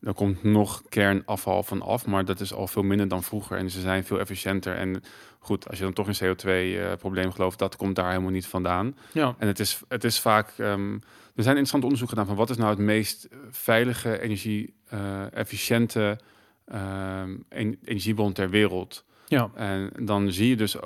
daar komt nog kernafval van af, maar dat is al veel minder dan vroeger en ze zijn veel efficiënter. En goed, als je dan toch een CO2-probleem uh, gelooft, dat komt daar helemaal niet vandaan. Ja. En het is, het is vaak, um, er zijn interessante onderzoeken gedaan van wat is nou het meest veilige, energie-efficiënte uh, um, energiebron ter wereld. Ja. En dan zie je dus,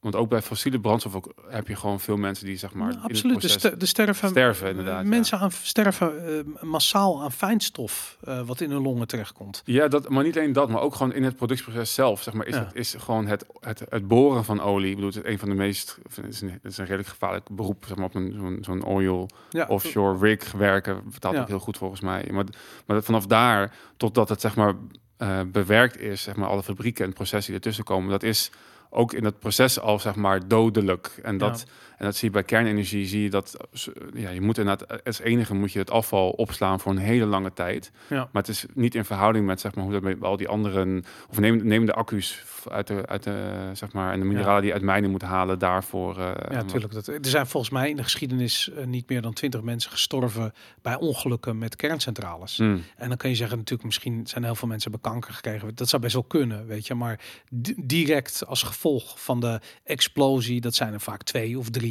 want ook bij fossiele brandstof ook, heb je gewoon veel mensen die zeg maar. Ja, absoluut, de, ster de, sterven, sterven inderdaad. Mensen aan, sterven uh, massaal aan fijnstof uh, wat in hun longen terechtkomt. Ja, dat, maar niet alleen dat, maar ook gewoon in het productieproces zelf. Zeg maar, is, ja. het, is gewoon het, het, het boren van olie. Ik bedoel, het is een van de meest. Het is een, het is een redelijk gevaarlijk beroep, zeg maar, op een zo'n zo'n oil ja. offshore rig werken. Vertaalt ook heel goed volgens mij. Maar, maar vanaf daar totdat het zeg maar uh, bewerkt is, zeg maar, alle fabrieken en processen die ertussen komen, dat is ook in het proces al zeg maar dodelijk. En dat, ja. En dat zie je bij kernenergie, zie je dat ja, je moet inderdaad als enige moet je het afval opslaan voor een hele lange tijd. Ja. Maar het is niet in verhouding met zeg maar hoe dat met al die anderen of neem, neem de accu's uit de, uit de zeg maar en de mineralen ja. die uit mijnen moeten halen daarvoor. Uh, ja, natuurlijk. Dat, er zijn volgens mij in de geschiedenis uh, niet meer dan twintig mensen gestorven bij ongelukken met kerncentrales. Mm. En dan kan je zeggen natuurlijk misschien zijn heel veel mensen hebben kanker gekregen. Dat zou best wel kunnen, weet je. Maar direct als gevolg van de explosie. Dat zijn er vaak twee of drie,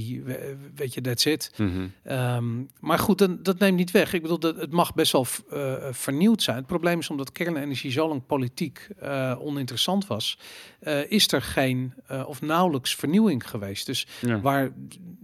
weet je, that's it. Mm -hmm. um, maar goed, dan, dat neemt niet weg. Ik bedoel, dat, het mag best wel uh, vernieuwd zijn. Het probleem is omdat kernenergie zo lang politiek uh, oninteressant was, uh, is er geen of nauwelijks vernieuwing geweest. Dus ja. waar,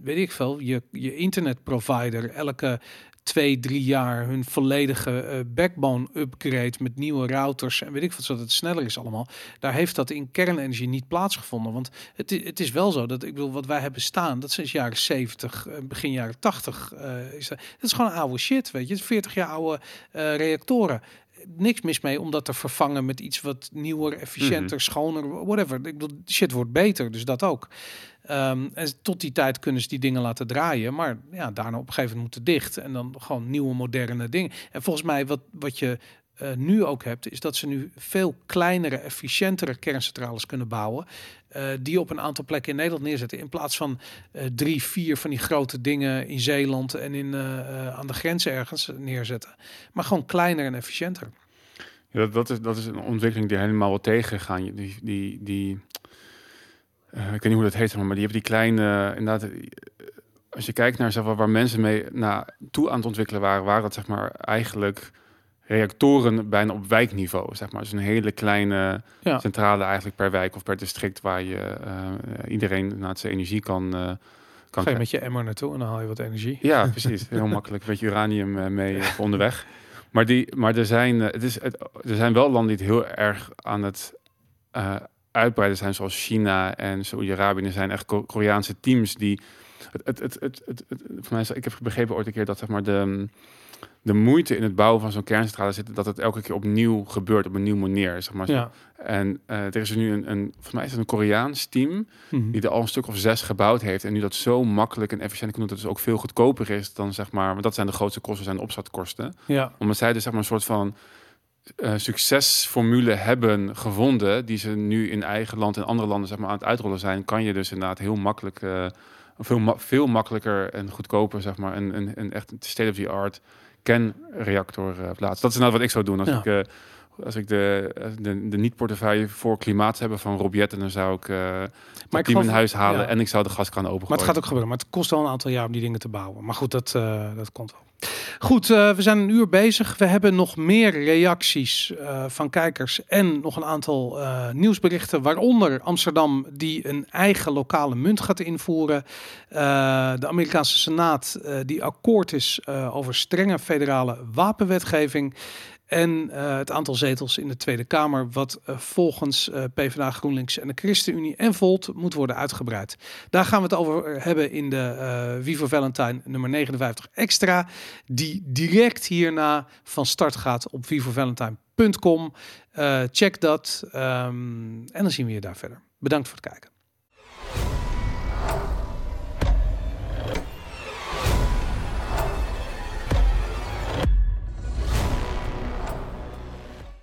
weet ik veel, je, je internetprovider elke twee, drie jaar hun volledige uh, backbone upgrade met nieuwe routers en weet ik wat, zodat het sneller is allemaal. Daar heeft dat in kernenergie niet plaatsgevonden. Want het, het is wel zo dat ik bedoel, wat wij hebben staan, dat sinds jaren 70, uh, begin jaren 80 uh, is dat. Dat is gewoon oude shit, weet je. 40 jaar oude reactoren niks mis mee om dat te vervangen met iets wat nieuwer, efficiënter, mm -hmm. schoner, whatever. Ik bedoel, shit wordt beter, dus dat ook. Um, en tot die tijd kunnen ze die dingen laten draaien, maar ja, daarna op een gegeven moment moeten dicht en dan gewoon nieuwe moderne dingen. En volgens mij wat, wat je uh, nu ook hebt, is dat ze nu veel kleinere, efficiëntere kerncentrales kunnen bouwen. Uh, die op een aantal plekken in Nederland neerzetten. In plaats van uh, drie, vier van die grote dingen in Zeeland en in, aan de grens ergens neerzetten. Maar gewoon kleiner en efficiënter. Ja, dat, dat, is, dat is een ontwikkeling die helemaal wel tegengaan. Die, die, die, ik weet niet hoe dat heet, maar die hebben die kleine, inderdaad, als je kijkt naar zeg maar, waar mensen mee naar toe aan het ontwikkelen waren, waren dat zeg maar eigenlijk reactoren bijna op wijkniveau, zeg maar. Dus een hele kleine ja. centrale eigenlijk per wijk of per district waar je uh, iedereen naar zijn energie kan. Uh, kan Ga je met je emmer naartoe en dan haal je wat energie. Ja, <laughs> precies. Heel makkelijk. Een beetje uranium uh, mee onderweg. Maar, die, maar er, zijn, het is, het, er zijn wel landen die het heel erg aan het uitbreiden zijn, zoals China en Saoedi-Arabië. Er zijn echt Koreaanse teams die. Het, het, het, het, het, het, voor mij, ik heb begrepen ooit een keer dat zeg maar de de moeite in het bouwen van zo'n kerncentrale zit dat het elke keer opnieuw gebeurt op een nieuwe manier. Zeg maar. Ja. En uh, er is er nu een, een, volgens mij is het een Koreaans team mm -hmm. die er al een stuk of zes gebouwd heeft en nu dat zo makkelijk en efficiënt kan doen dat het dus ook veel goedkoper is dan zeg maar, want dat zijn de grootste kosten, zijn de opstartkosten. Ja. Omdat zij dus zeg maar een soort van uh, succesformule hebben gevonden die ze nu in eigen land en andere landen zeg maar aan het uitrollen zijn, kan je dus inderdaad heel makkelijk uh, veel, ma veel makkelijker en goedkoper zeg maar een, een, een echt state of the art kernreactor uh, plaatsen. Dat is nou wat ik zou doen als ja. ik... Als ik de, de, de niet-portefeuille voor klimaat hebben van Robjet, dan zou ik uh, maar ik in huis halen ja. en ik zou de gaskraan open. Maar het gaat ook gebeuren. Maar het kost wel een aantal jaar om die dingen te bouwen. Maar goed, dat, uh, dat komt wel. Goed, uh, we zijn een uur bezig. We hebben nog meer reacties van kijkers en nog een aantal nieuwsberichten, waaronder Amsterdam die een eigen lokale munt gaat invoeren. de Amerikaanse Senaat die akkoord is over strenge federale wapenwetgeving. En uh, het aantal zetels in de Tweede Kamer, wat uh, volgens uh, PvdA, GroenLinks en de ChristenUnie en Volt moet worden uitgebreid. Daar gaan we het over hebben in de Vivo Valentine nummer 59 extra, die direct hierna van start gaat op vivovalentine.com. check dat um, en dan zien we je daar verder. Bedankt voor het kijken.